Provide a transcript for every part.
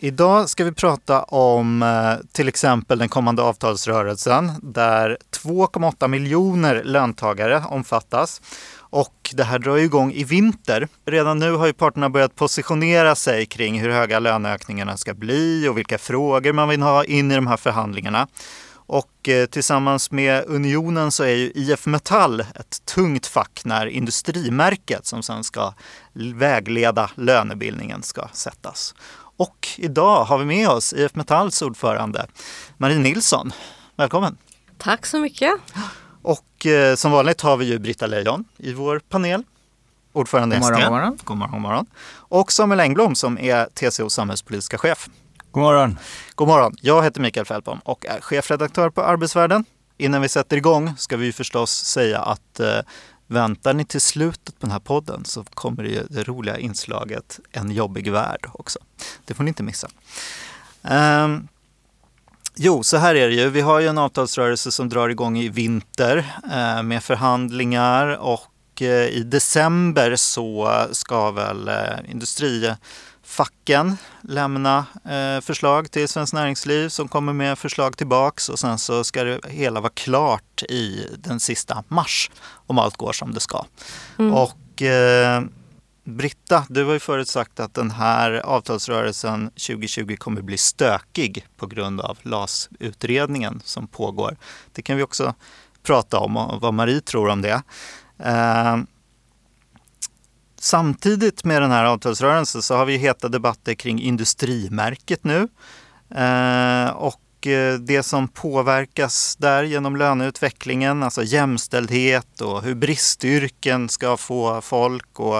Idag ska vi prata om eh, till exempel den kommande avtalsrörelsen där 2,8 miljoner löntagare omfattas. Och det här drar igång i vinter. Redan nu har ju parterna börjat positionera sig kring hur höga löneökningarna ska bli och vilka frågor man vill ha in i de här förhandlingarna. Och eh, tillsammans med Unionen så är ju IF Metall ett tungt fack när industrimärket som sen ska vägleda lönebildningen ska sättas. Och idag har vi med oss IF Metalls ordförande Marie Nilsson. Välkommen! Tack så mycket! Och eh, som vanligt har vi ju Britta Lejon i vår panel. Ordförande God morgon, morgon. God morgon, god morgon. Och Samuel Engblom som är TCO samhällspolitiska chef. God morgon. God morgon. Jag heter Mikael Fältbom och är chefredaktör på Arbetsvärlden. Innan vi sätter igång ska vi förstås säga att eh, väntar ni till slutet på den här podden så kommer det, ju det roliga inslaget En jobbig värld också. Det får ni inte missa. Um, jo, så här är det ju. Vi har ju en avtalsrörelse som drar igång i vinter uh, med förhandlingar och uh, i december så ska väl uh, industri facken lämna eh, förslag till Svenskt Näringsliv som kommer med förslag tillbaks och sen så ska det hela vara klart i den sista mars om allt går som det ska. Mm. Och eh, Britta, du har ju förut sagt att den här avtalsrörelsen 2020 kommer bli stökig på grund av LAS-utredningen som pågår. Det kan vi också prata om och vad Marie tror om det. Eh, Samtidigt med den här avtalsrörelsen så har vi heta debatter kring industrimärket nu. Eh, och eh, det som påverkas där genom löneutvecklingen, alltså jämställdhet och hur bristyrken ska få folk och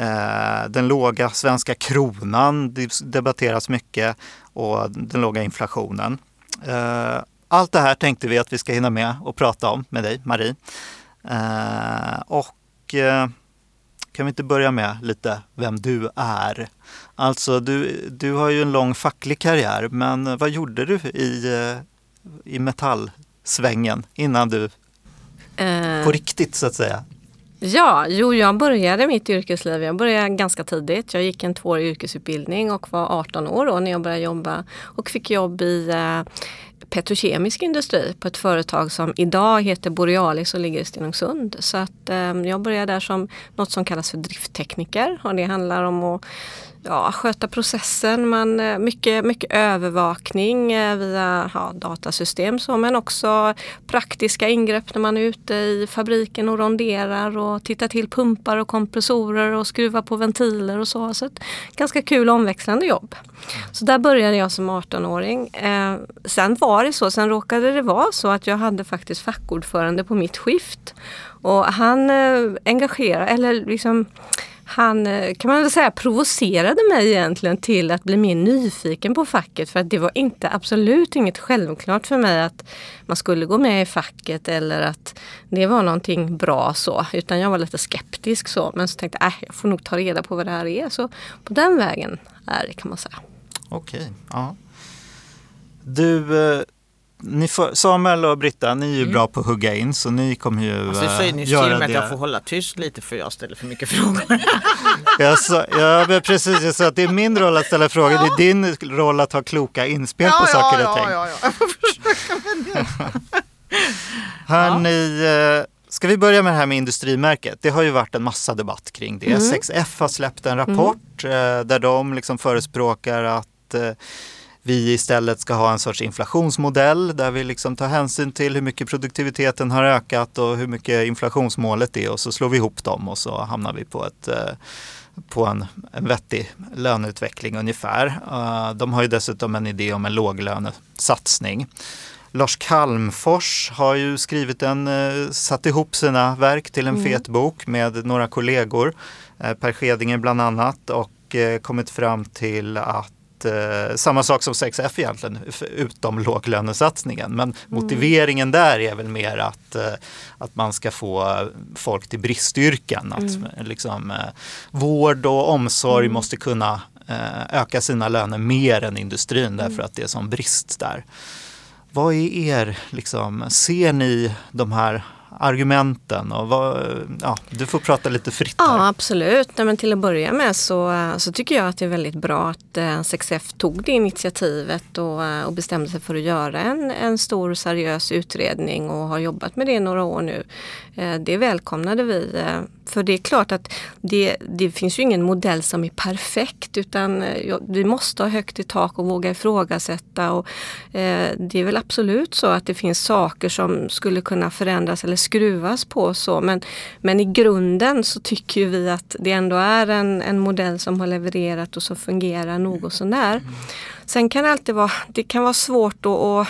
eh, den låga svenska kronan debatteras mycket och den låga inflationen. Eh, allt det här tänkte vi att vi ska hinna med och prata om med dig, Marie. Eh, och eh, kan vi inte börja med lite vem du är? Alltså, du, du har ju en lång facklig karriär, men vad gjorde du i, i metallsvängen innan du eh, på riktigt så att säga? Ja, jo jag började mitt yrkesliv, jag började ganska tidigt. Jag gick en tvåårig yrkesutbildning och var 18 år då när jag började jobba och fick jobb i eh, petrokemisk industri på ett företag som idag heter Borealis och ligger i Stenungsund. Så att eh, jag började där som något som kallas för drifttekniker och det handlar om att ja, sköta processen, man, eh, mycket, mycket övervakning eh, via ja, datasystem så, men också praktiska ingrepp när man är ute i fabriken och ronderar och tittar till pumpar och kompressorer och skruvar på ventiler och så. Så ett ganska kul omväxlande jobb. Så där började jag som 18-åring. Eh, sen var det så, sen råkade det vara så att jag hade faktiskt fackordförande på mitt skift. Och han eh, engagerade, eller liksom han eh, kan man väl säga provocerade mig egentligen till att bli mer nyfiken på facket för att det var inte absolut inget självklart för mig att man skulle gå med i facket eller att det var någonting bra så utan jag var lite skeptisk så men så tänkte jag äh, jag får nog ta reda på vad det här är så på den vägen är det kan man säga. Okej, ja. Du eh, ni får, Samuel och Britta, ni är ju mm. bra på att hugga in så ni kommer ju alltså, så är ni göra det. att jag får hålla tyst lite för jag ställer för mycket frågor. jag sa, ja, precis, jag sa att det är min roll att ställa frågor, ja. det är din roll att ha kloka inspel ja, på ja, saker och ting. Ja, ja, jag får försöka med det. Hörni, ja. Ska vi börja med det här med industrimärket? Det har ju varit en massa debatt kring det. Mm. 6F har släppt en rapport mm. där de liksom förespråkar att eh, vi istället ska ha en sorts inflationsmodell där vi liksom tar hänsyn till hur mycket produktiviteten har ökat och hur mycket inflationsmålet är och så slår vi ihop dem och så hamnar vi på, ett, eh, på en, en vettig löneutveckling ungefär. Eh, de har ju dessutom en idé om en låglönesatsning. Lars Kalmfors har ju skrivit en, eh, satt ihop sina verk till en mm. fet bok med några kollegor, Per Skedingen bland annat, och kommit fram till att eh, samma sak som 6F egentligen, utom låglönesatsningen. Men motiveringen där är väl mer att, eh, att man ska få folk till bristyrken. Att liksom, eh, vård och omsorg måste kunna eh, öka sina löner mer än industrin därför att det är sån brist där. Vad är er, liksom, ser ni de här argumenten? Och vad, ja, du får prata lite fritt här. Ja absolut. Nej, men till att börja med så, så tycker jag att det är väldigt bra att eh, 6F tog det initiativet och, eh, och bestämde sig för att göra en, en stor seriös utredning och har jobbat med det i några år nu. Eh, det välkomnade vi. Eh, för det är klart att det, det finns ju ingen modell som är perfekt utan eh, vi måste ha högt i tak och våga ifrågasätta. Och, eh, det är väl absolut så att det finns saker som skulle kunna förändras eller skruvas på. Så. Men, men i grunden så tycker vi att det ändå är en, en modell som har levererat och som fungerar något sånär. Sen kan det alltid vara, det kan vara svårt att,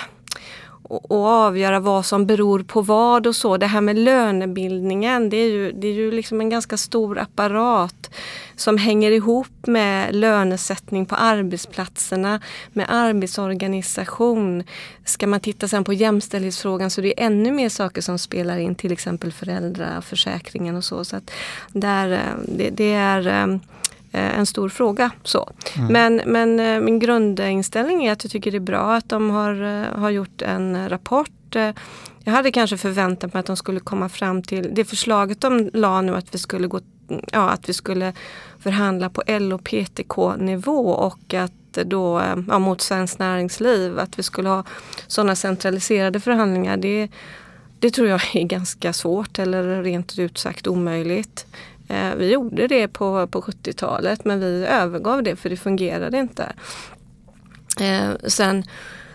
och, och, avgöra vad som beror på vad och så. Det här med lönebildningen, det är ju, det är ju liksom en ganska stor apparat som hänger ihop med lönesättning på arbetsplatserna, med arbetsorganisation. Ska man titta sen på jämställdhetsfrågan så det är ännu mer saker som spelar in, till exempel föräldraförsäkringen och så. så att där, eh, det, det är eh, en stor fråga. Så. Mm. Men, men eh, min grundinställning är att jag tycker det är bra att de har, eh, har gjort en rapport. Jag hade kanske förväntat mig att de skulle komma fram till det förslaget de la nu att vi skulle, gå, ja, att vi skulle förhandla på LO PTK nivå och att då ja, mot Svenskt Näringsliv att vi skulle ha sådana centraliserade förhandlingar. Det, det tror jag är ganska svårt eller rent ut sagt omöjligt. Eh, vi gjorde det på, på 70-talet men vi övergav det för det fungerade inte. Eh, sen,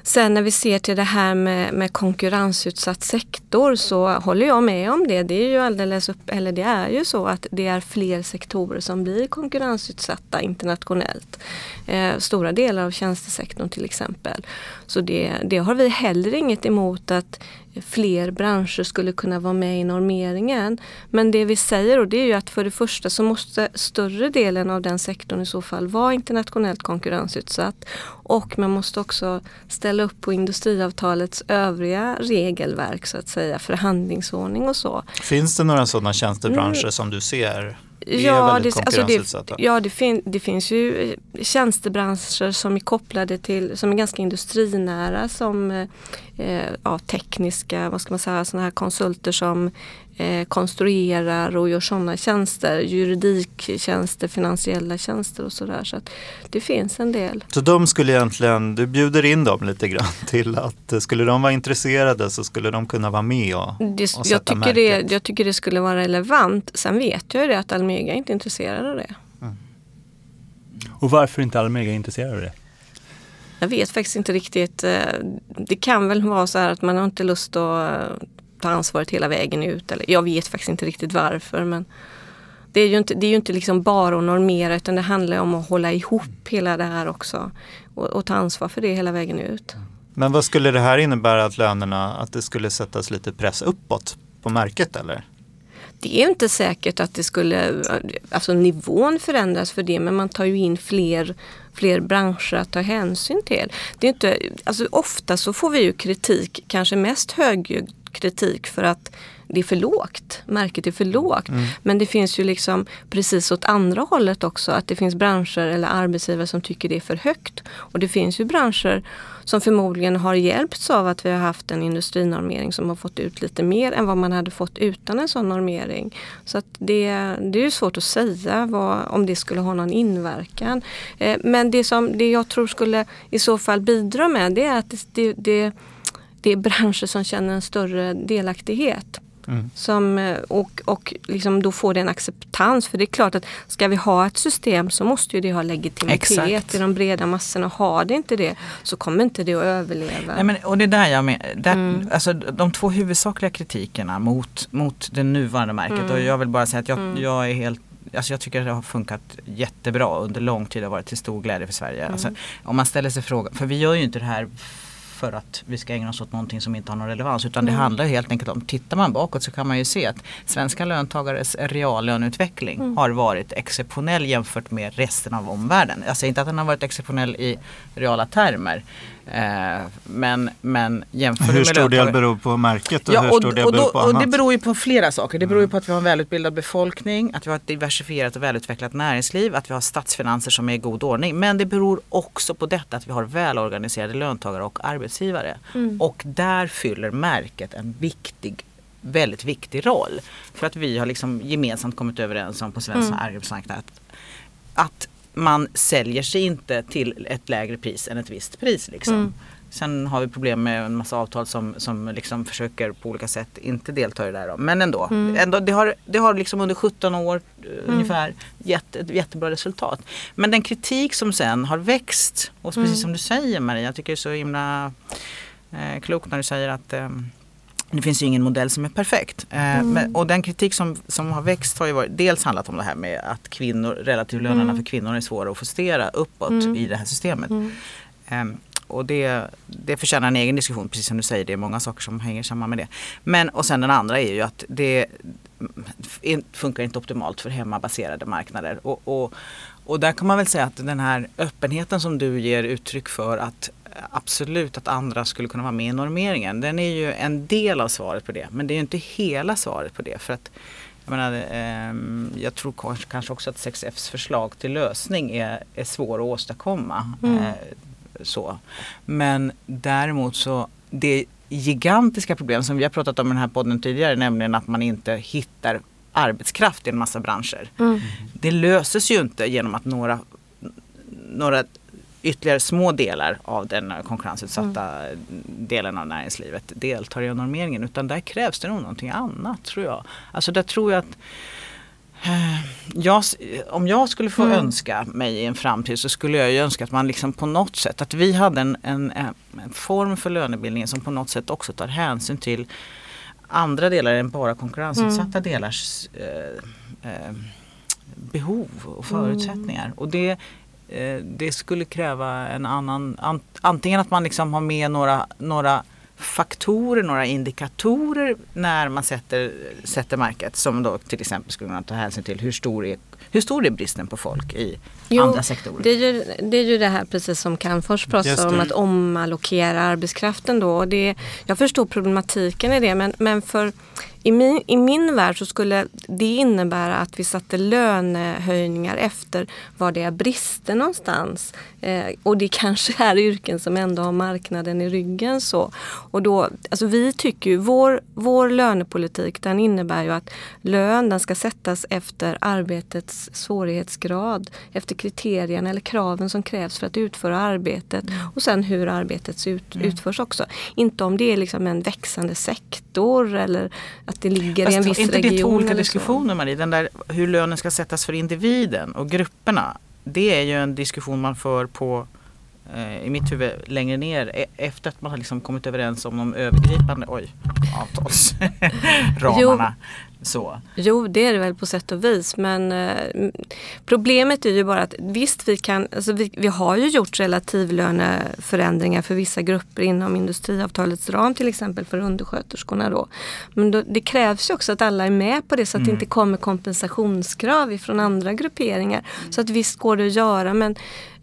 sen när vi ser till det här med, med konkurrensutsatt sektor så håller jag med om det. Det är ju alldeles upp, eller det är ju så att det är fler sektorer som blir konkurrensutsatta internationellt. Eh, stora delar av tjänstesektorn till exempel. Så det, det har vi heller inget emot att fler branscher skulle kunna vara med i normeringen. Men det vi säger och det är ju att för det första så måste större delen av den sektorn i så fall vara internationellt konkurrensutsatt. Och man måste också ställa upp på industriavtalets övriga regelverk så att säga, förhandlingsordning och så. Finns det några sådana tjänstebranscher mm. som du ser ja, det, alltså det, ja det, fin, det, finns ju tjänstebranscher som är kopplade till, som är ganska industrinära som eh, ja, tekniska, vad ska man säga, sådana här konsulter som eh, konstruerar och gör sådana tjänster. Juridiktjänster, finansiella tjänster och sådär. Så att det finns en del. Så de skulle egentligen, du bjuder in dem lite grann till att eh, skulle de vara intresserade så skulle de kunna vara med och, det, och jag, tycker det, jag tycker det skulle vara relevant. Sen vet jag ju det att Almega är inte intresserad av det. Mm. Och varför är inte Almega intresserad av det? Jag vet faktiskt inte riktigt. Eh, det kan väl vara så här att man har inte lust att eh, ta ansvaret hela vägen ut. Eller, jag vet faktiskt inte riktigt varför. Men det är ju inte, det är ju inte liksom bara att normera utan det handlar om att hålla ihop hela det här också. Och, och ta ansvar för det hela vägen ut. Men vad skulle det här innebära att lönerna, att det skulle sättas lite press uppåt på märket eller? Det är inte säkert att det skulle, alltså nivån förändras för det men man tar ju in fler, fler branscher att ta hänsyn till. Det är inte, alltså ofta så får vi ju kritik, kanske mest högljudd kritik för att det är för lågt. Märket är för lågt. Mm. Men det finns ju liksom precis åt andra hållet också. Att det finns branscher eller arbetsgivare som tycker det är för högt. Och det finns ju branscher som förmodligen har hjälpts av att vi har haft en industrinormering som har fått ut lite mer än vad man hade fått utan en sån normering. Så att det, det är ju svårt att säga vad, om det skulle ha någon inverkan. Eh, men det som det jag tror skulle i så fall bidra med det är att det, det, det det är branscher som känner en större delaktighet. Mm. Som, eh, och och liksom då får det en acceptans. För det är klart att ska vi ha ett system så måste ju det ha legitimitet Exakt. i de breda massorna. Har det inte det så kommer inte det att överleva. Nej, men, och det är där jag med, där, mm. alltså, de två huvudsakliga kritikerna mot, mot det nuvarande märket. Mm. Och jag vill bara säga att jag, mm. jag är helt Alltså jag tycker det har funkat jättebra under lång tid och varit till stor glädje för Sverige. Mm. Alltså, om man ställer sig frågan, för vi gör ju inte det här för att vi ska ägna oss åt någonting som inte har någon relevans. Utan det Mm. handlar ju helt enkelt om, tittar man bakåt så kan man ju se att svenska löntagares reallöneutveckling Mm. har varit exceptionell jämfört med resten av omvärlden. Jag säger inte att den har varit exceptionell i reala termer. Eh, men, men jämför Hur med stor del beror på märket och Ja, hur och, stor del och, beror då, på och det annat? beror ju på flera saker. Det beror ju på att vi har en välutbildad befolkning, att vi har ett diversifierat och välutvecklat näringsliv, att vi har statsfinanser som är i god ordning. Men det beror också på detta att vi har välorganiserade löntagare och arbetsgivare. Mm. Och där fyller märket en viktig väldigt viktig roll. För att vi har liksom gemensamt kommit överens om på svensk Mm. arbetsmarknad att, att man säljer sig inte till ett lägre pris än ett visst pris. Liksom. Mm. Sen har vi problem med en massa avtal som, som liksom försöker på olika sätt inte delta i det då. Men ändå, Mm. ändå det har, det har liksom under 17 år eh, ungefär gett ett jättebra resultat. Men den kritik som sen har växt, och precis Mm. som du säger Maria, jag tycker det är så himla eh, klokt när du säger att eh, det finns ju ingen modell som är perfekt. Eh, Mm. men, och den kritik som, som har växt har ju varit, dels handlat om det här med att kvinnor, relativlönerna Mm. för kvinnor är svåra att justera uppåt Mm. i det här systemet. Ehm, och det, det förtjänar en egen diskussion, precis som du säger. Det är många saker som hänger samman med det. Men, och sen den andra är ju att det funkar inte optimalt för hemmabaserade marknader. Och, och, och där kan man väl säga att den här öppenheten som du ger uttryck för att absolut att andra skulle kunna vara med i normeringen. Den är ju en del av svaret på det. Men det är ju inte hela svaret på det. För att jag, menar, ehm, jag tror kanske, kanske också att 6Fs förslag till lösning är, är svår att åstadkomma. Mm. Eh, så. Men däremot så det gigantiska problem som vi har pratat om i den här podden tidigare, nämligen att man inte hittar arbetskraft i en massa branscher. Mm. Det löses ju inte genom att några, några ytterligare små delar av den konkurrensutsatta delen av näringslivet deltar i normeringen utan där krävs det nog någonting annat tror jag. Alltså där tror jag att eh, jag, om jag skulle få Mm. önska mig i en framtid så skulle jag ju önska att man liksom på något sätt, att vi hade en, en, en form för lönebildningen som på något sätt också tar hänsyn till andra delar än bara konkurrensutsatta delars eh, eh, behov och förutsättningar. Och det, Eh, det skulle kräva en annan, antingen att man liksom har med några, några faktorer, några indikatorer när man sätter, sätter market som då till exempel skulle kunna ta hänsyn till hur stor är, hur stor är bristen på folk i Jo, andra sektorer. Det är, ju, det är ju det här precis som Calmfors Just pratar om att omallokera arbetskraften då. Och det, jag förstår problematiken i det men, men för i min, I min värld så skulle det innebära att vi satte lönehöjningar efter var det är brister någonstans. Eh, och det kanske är yrken som ändå har marknaden i ryggen. så. Och då, alltså vi tycker ju, vår, vår lönepolitik den innebär ju att lön den ska sättas efter arbetets svårighetsgrad, efter kriterierna eller kraven som krävs för att utföra arbetet och sen hur arbetet ut, utförs också. Inte om det är liksom en växande sektor eller att det ligger i en Fast viss inte region. det två olika diskussioner Marie? Den där hur lönen ska sättas för individen och grupperna. Det är ju en diskussion man för på eh, i mitt huvud längre ner e- efter att man har liksom kommit överens om de övergripande oj, avtalsramarna. Så. Jo, det är det väl på sätt och vis. Men eh, problemet är ju bara att visst, vi, kan, alltså vi, vi har ju gjort relativlöneförändringar för vissa grupper inom industriavtalets ram, till exempel för undersköterskorna. Då. Men då, det krävs ju också att alla är med på det så att det inte kommer kompensationskrav ifrån andra grupperingar. Så att visst går det att göra men,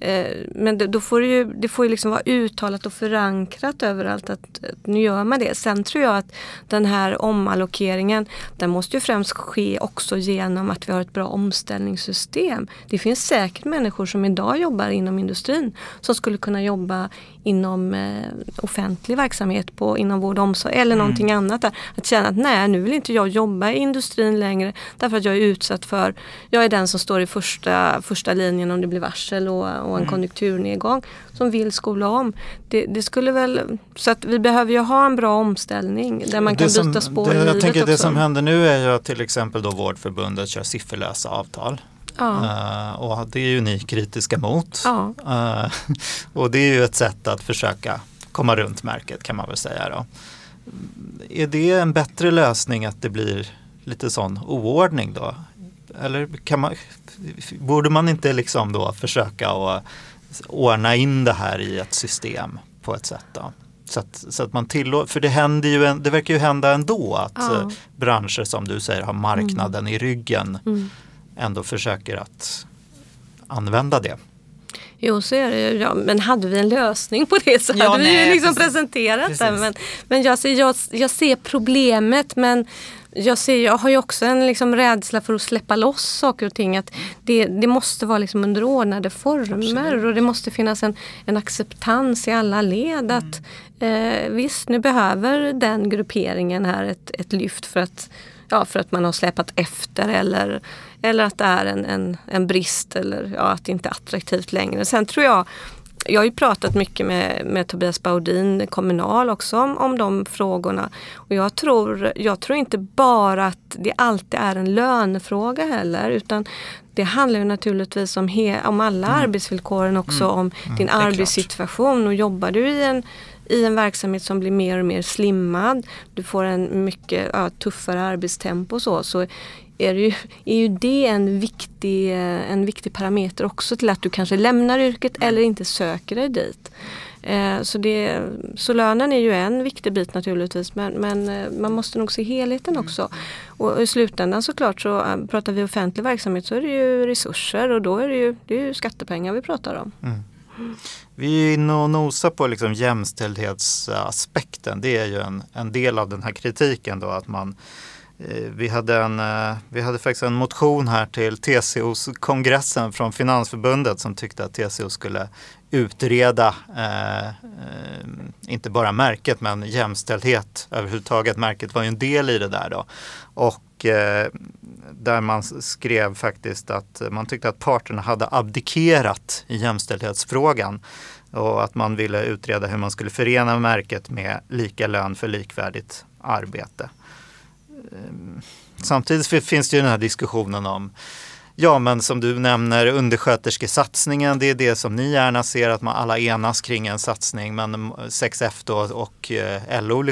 Eh, men det, då får det, ju, det får ju liksom vara uttalat och förankrat överallt att, att nu gör man det. Sen tror jag att den här omallokeringen den måste ju främst ske också genom att vi har ett bra omställningssystem. Det finns säkert människor som idag jobbar inom industrin som skulle kunna jobba inom eh, offentlig verksamhet på, inom vård och omsorg eller någonting annat. Där. Att känna att nej, nu vill inte jag jobba i industrin längre därför att jag är utsatt för, jag är den som står i första, första linjen om det blir varsel och, och en konjunkturnedgång som vill skola om. Det, det skulle väl, så att vi behöver ju ha en bra omställning där man kan Det byta som, spår det, i Jag livet tänker också. det som händer nu är ju att till exempel då Vårdförbundet kör sifferlösa avtal. Ja. Eh, och det är ju ni kritiska mot. Ja. Eh, och det är ju ett sätt att försöka komma runt märket kan man väl säga då. Är det en bättre lösning att det blir lite sån oordning då? Eller kan man, borde man inte liksom då försöka att ordna in det här i ett system på ett sätt då? Så att, så att man tillåter, för det händer ju, en, det verkar ju hända ändå att Ja. branscher som du säger har marknaden i ryggen Mm. Ändå försöker att använda det. Jo, så är det ju. Ja, men hade vi en lösning på det så Ja, hade vi nej, ju liksom precis. presenterat. Precis. Men, men jag, ser, jag, jag ser problemet men jag, ser, jag har ju också en liksom rädsla för att släppa loss saker och ting. Att det, det måste vara liksom under ordnade former och det måste finnas en, en acceptans i alla led. Att, eh, visst, nu behöver den grupperingen här ett, ett lyft för att, ja, för att man har släpat efter eller, eller att det är en, en, en brist eller ja, att det inte är attraktivt längre. Sen tror jag jag har ju pratat mycket med, med Tobias Baudin, Kommunal också, om, om de frågorna. Och jag tror, jag tror inte bara att det alltid är en lönefråga heller, utan det handlar ju naturligtvis om, he, om alla arbetsvillkoren också, om din det är klart. arbetssituation. Och jobbar du i en, i en verksamhet som blir mer och mer slimmad, du får en mycket ja, tuffare arbetstempo och så, så är, det ju, är ju det en viktig, eh, en viktig parameter också till att du kanske lämnar yrket eller inte söker dig dit. Eh, Så, det, så lönen är ju en viktig bit naturligtvis men, men eh, man måste nog se helheten också. Och i slutändan såklart så pratar vi offentlig verksamhet så är det ju resurser och då är det ju, det är ju skattepengar vi pratar om. Vi är inne och nosar på liksom jämställdhetsaspekten. Det är ju en, en del av den här kritiken då att man Eh, vi hade, en, eh, vi hade faktiskt en motion här till TCOs kongressen från Finansförbundet som tyckte att TCO skulle utreda, eh, eh, inte bara märket men jämställdhet överhuvudtaget. Märket var ju en del i det där då. Och eh, där man skrev faktiskt att man tyckte att parterna hade abdikerat i jämställdhetsfrågan och att man ville utreda hur man skulle förena märket med lika lön för likvärdigt arbete. Samtidigt fi- finns det ju den här diskussionen om Ja men som du nämner undersköterskesatsningen, det är det som ni gärna ser att man alla enas kring en satsning. Men 6F då och eh, LO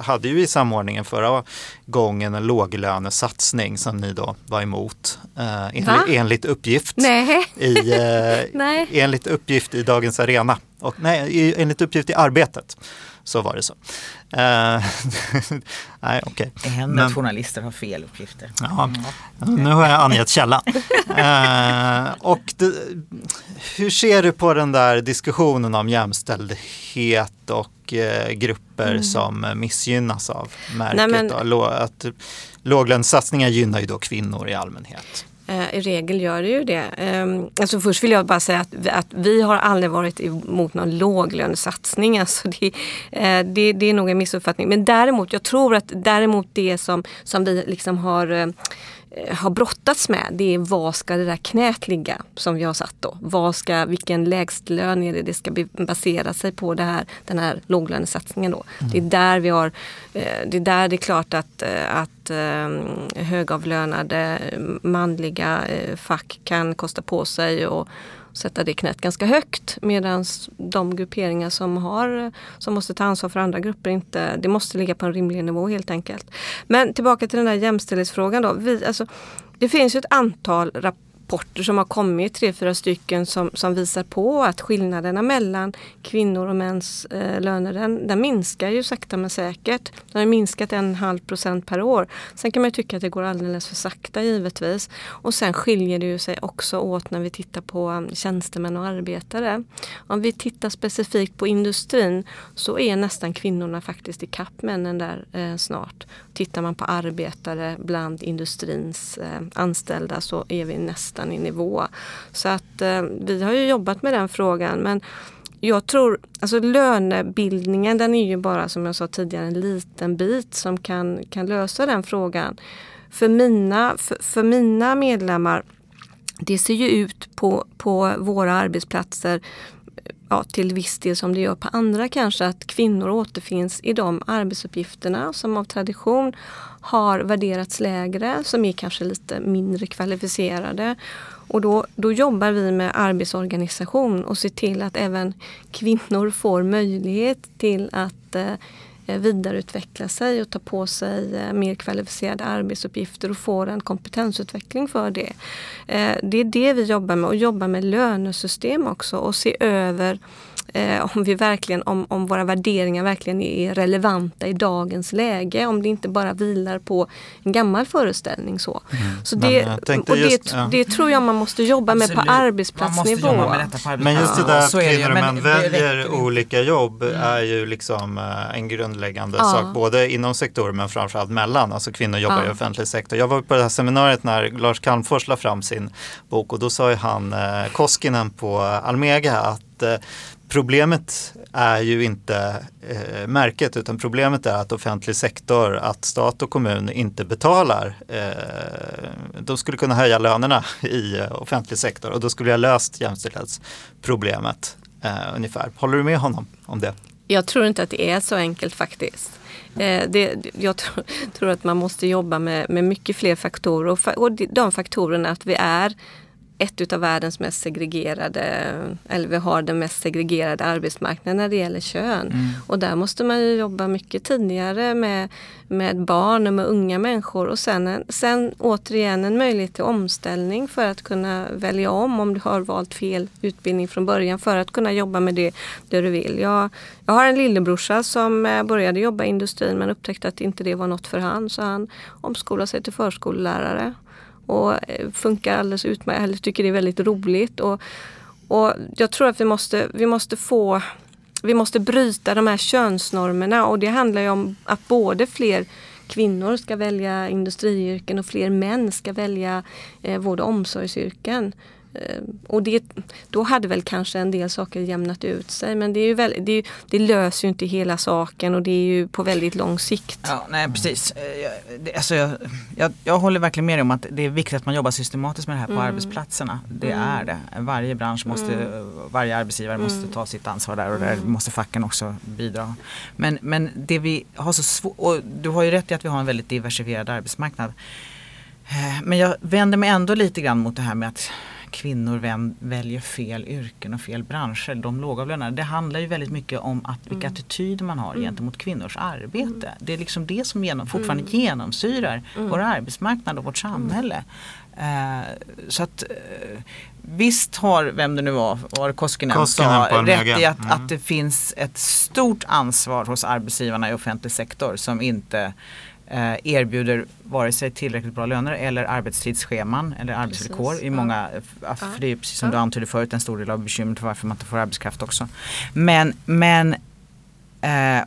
hade ju i samordningen förra gången en låglönesatsning som ni då var emot. Eh, Va? enligt, enligt uppgift Nej. i, eh, Nej. enligt uppgift i Dagens Arena. Och, nej, enligt uppgift i Arbetet. Så var det så. Eh, nej, okej. Det händer Men- att journalister har fel uppgifter. Ja, nu har jag angett källan. Eh, och det, hur ser du på den där diskussionen om jämställdhet och eh, grupper som eh, missgynnas av märket? Nej, men- då? Lå, att låglönesatsningar gynnar ju då kvinnor i allmänhet. Eh, I regel gör det ju det. Ehm, alltså först vill jag bara säga att, vi- att vi har aldrig varit emot någon låglönesatsning. Alltså det, eh, det, det är nog en missuppfattning. Men däremot, jag tror att däremot det som, som vi liksom har eh, har brottats med det är vad ska det där knät ligga som vi har satt då. Vad ska, vilken lägstlön är det det ska basera sig på det här, den här låglönesatsningen då. Det är där vi har, eh, det är där det är klart att, eh, att eh, högavlönade manliga eh, fack kan kosta på sig och sätta det knät ganska högt medan de grupperingar som, har, som måste ta ansvar för andra grupper inte, det måste ligga på en rimlig nivå helt enkelt. Men tillbaka till den där jämställdhetsfrågan då. Vi, alltså, det finns ju ett antal rapporter som har kommit, tre, fyra stycken som, som visar på att skillnaderna mellan kvinnor och mäns eh, löner den, den minskar ju sakta men säkert. Den har minskat en halv procent per år. Sen kan man ju tycka att det går alldeles för sakta givetvis. Och sen skiljer det ju sig också åt när vi tittar på um, tjänstemän och arbetare. Om vi tittar specifikt på industrin så är nästan kvinnorna faktiskt i kapp männen där eh, snart. Tittar man på arbetare bland industrins eh, anställda så är vi nästan i nivå. Så att eh, vi har ju jobbat med den frågan men jag tror, alltså lönebildningen den är ju bara som jag sa tidigare en liten bit som kan, kan lösa den frågan. För mina, för, för mina medlemmar, det ser ju ut på, på våra arbetsplatser ja, till viss del som det gör på andra kanske, att kvinnor återfinns i de arbetsuppgifterna som av tradition har värderats lägre, som är kanske lite mindre kvalificerade. Och då, då jobbar vi med arbetsorganisation och ser till att även kvinnor får möjlighet till att eh, vidareutveckla sig och ta på sig eh, mer kvalificerade arbetsuppgifter och får en kompetensutveckling för det. Eh, det är det vi jobbar med och jobbar med lönesystem också och se över eh, om, vi verkligen, om, om våra värderingar verkligen är relevanta i dagens läge. Om det inte bara vilar på en gammal föreställning. Så, Mm. så det, och det, just- ja. det tror jag man måste jobba med på Absolut. Man arbetsplatsnivå. måste jobba med detta på Men just det där Ja, kvinnor och män väljer olika jobb är ju liksom eh, en grundläggande Ja. sak, både inom sektorer men framförallt mellan. Alltså kvinnor jobbar Ja. i offentlig sektor. Jag var på det här seminariet när Lars Calmfors la fram sin bok och då sa ju han, eh, Koskinen på Almega, att eh, Problemet är ju inte eh, märket utan problemet är att offentlig sektor, att stat och kommun inte betalar. Eh, de skulle kunna höja lönerna i eh, offentlig sektor och då skulle jag löst jämställdhetsproblemet eh, ungefär. Håller du med honom om det? Jag tror inte att det är så enkelt faktiskt. Eh, det, jag tror, tror att man måste jobba med, med mycket fler faktorer och, fa- och de faktorerna att vi är ett utav världens mest segregerade, eller vi har den mest segregerade arbetsmarknaden när det gäller kön. Och där måste man ju jobba mycket tidigare med, med barn och med unga människor och sen, en- sen återigen en möjlighet till omställning för att kunna välja om om du har valt fel utbildning från början för att kunna jobba med det, det du vill. Jag, jag har en lillebrorsa som eh, började jobba i industrin men upptäckte att inte det var något för han så han omskolade sig till förskollärare och eh, funkar alldeles utmärkt, eller tycker det är väldigt roligt. Och, och jag tror att vi måste, vi måste få vi måste bryta de här könsnormerna och det handlar ju om att både fler kvinnor ska välja industriyrken och fler män ska välja eh, vård och omsorgsyrken. Eh, och det, då hade väl kanske en del saker jämnat ut sig men det, är ju väl, det, är det löser ju inte hela saken och det är ju på väldigt lång sikt. Ja, nej precis. Eh, jag- det- Alltså, jag, jag, jag håller verkligen med dig om att det är viktigt att man jobbar systematiskt med det här på Mm. arbetsplatserna. Det är det. Varje bransch måste, varje arbetsgivare måste ta sitt ansvar där och där måste facken också bidra. Men, men det vi har så svårt, och du har ju rätt i att vi har en väldigt diversifierad arbetsmarknad. Eh, Men jag vänder mig ändå lite grann mot det här med att kvinnor väljer fel yrken och fel branscher, de lågavlönade. Det handlar ju väldigt mycket om att, vilka attityder man har gentemot kvinnors arbete. Det är liksom det som genom, fortfarande genomsyrar vår arbetsmarknad och vårt samhälle. Eh, så att eh, visst har, vem det nu var, var Koskinen, Koskinen sa rätt i att, Mm. att det finns ett stort ansvar hos arbetsgivarna i offentlig sektor som inte erbjuder vare sig tillräckligt bra löner eller arbetstidsscheman eller arbetsvillkor Precis, i ja. många, ja. för det är precis som du antydde förut en stor del av bekymret för varför man inte får arbetskraft också. Men, men eh, eh,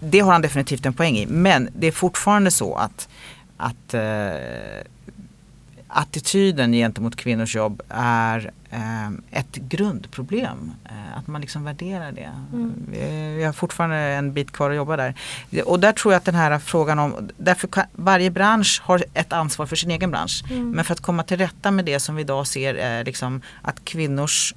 det har han definitivt en poäng i. Men det är fortfarande så att, att eh, attityden gentemot kvinnors jobb är eh, ett grundproblem. Eh, att man liksom värderar det. Vi, vi har fortfarande en bit kvar att jobba där. Och där tror jag att den här frågan om, därför kan, varje bransch har ett ansvar för sin egen bransch. Men för att komma till rätta med det som vi idag ser är liksom att kvinnors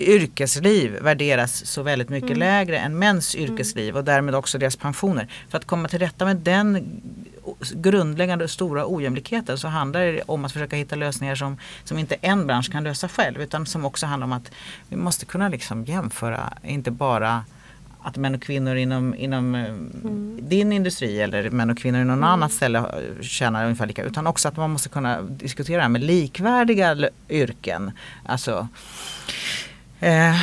yrkesliv värderas så väldigt mycket lägre än mäns yrkesliv och därmed också deras pensioner. För att komma till rätta med den grundläggande stora ojämlikheten så handlar det om att försöka hitta lösningar som, som inte en bransch kan lösa själv utan som också handlar om att vi måste kunna liksom jämföra, inte bara att män och kvinnor inom, inom eh, din industri eller män och kvinnor inom någon annat ställe eh, tjänar ungefär lika utan också att man måste kunna diskutera det här med likvärdiga yrken. Alltså, eh,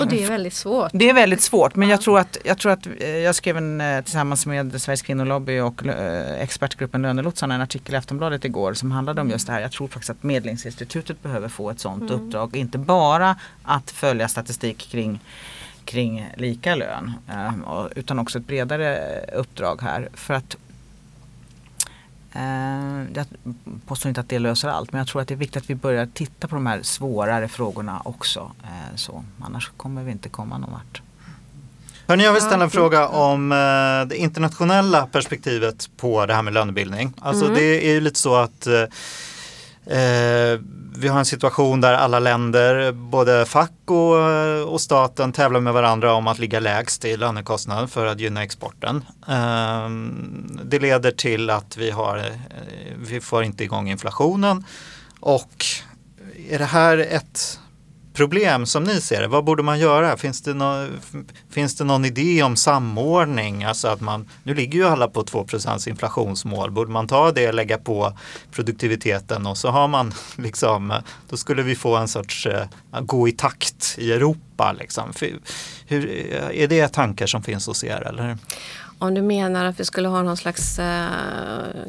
Och det är väldigt svårt. det är väldigt svårt men jag tror att, jag, tror att eh, jag skrev en, eh, tillsammans med Sveriges kvinnolobby och eh, expertgruppen Lönelotsarna en artikel i Aftonbladet igår som handlade om just det här. Jag tror faktiskt att Medlingsinstitutet behöver få ett sådant uppdrag. Inte bara att följa statistik kring kring lika lön utan också ett bredare uppdrag här för att jag påstår inte att det löser allt men jag tror att det är viktigt att vi börjar titta på de här svårare frågorna också. Eh, så. Annars kommer vi inte komma någon vart. Hörni, jag vill ställa en fråga om eh, det internationella perspektivet på det här med lönebildning. Alltså det är ju lite så att eh, vi har en situation där alla länder, både fack och, och staten tävlar med varandra om att ligga lägst i lönekostnad för att gynna exporten. Eh, det leder till att vi, har, eh, vi får inte igång inflationen och är det här ett problem som ni ser det? Vad borde man göra? Finns det, no, finns det någon idé om samordning? Alltså att man, nu ligger ju alla på 2% inflationsmål. Borde man ta det och lägga på produktiviteten och så har man liksom, då skulle vi få en sorts uh, gå i takt i Europa. Liksom. Hur, är det tankar som finns hos er? Eller? Om du menar att vi skulle ha någon slags eh,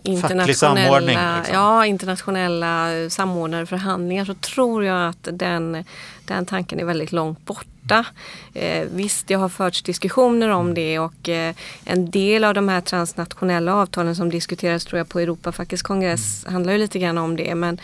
internationella, liksom. ja, internationella samordnade förhandlingar så tror jag att den, den tanken är väldigt långt borta. Eh, visst, det har förts diskussioner om det och eh, en del av de här transnationella avtalen som diskuteras tror jag på Europafackets kongress handlar ju lite grann om det. Men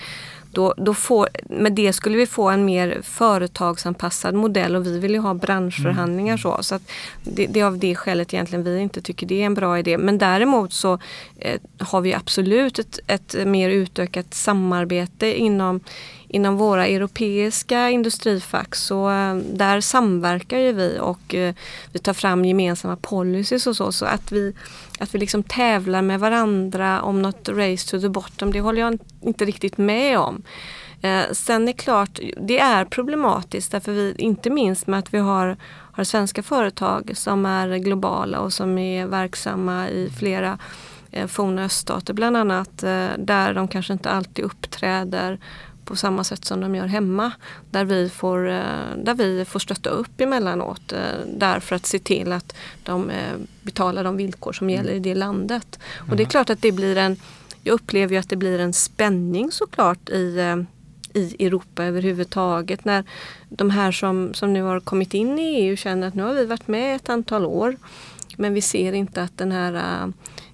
då, då får, med det skulle vi få en mer företagsanpassad modell och vi vill ju ha branschförhandlingar. Mm. Så, så det, det, är av det skälet egentligen vi inte tycker det är en bra idé. Men däremot så eh, har vi absolut ett, ett mer utökat samarbete inom inom våra europeiska industrifack så eh, där samverkar ju vi och eh, vi tar fram gemensamma policies och så. Så att vi, att vi liksom tävlar med varandra om något race to the bottom, det håller jag inte riktigt med om. Eh, sen är det klart, det är problematiskt därför vi, inte minst med att vi har, har svenska företag som är globala och som är verksamma i flera forna öststater bland annat, där de kanske inte alltid uppträder på samma sätt som de gör hemma. Där vi får, eh, där vi får stötta upp emellanåt. Eh, där för att se till att de eh, betalar de villkor som gäller i det landet. Och det är mm. klart att det blir en, jag upplever ju att det blir en spänning såklart i i Europa överhuvudtaget. När de här som, som nu har kommit in i EU känner att nu har vi varit med ett antal år men vi ser inte att den här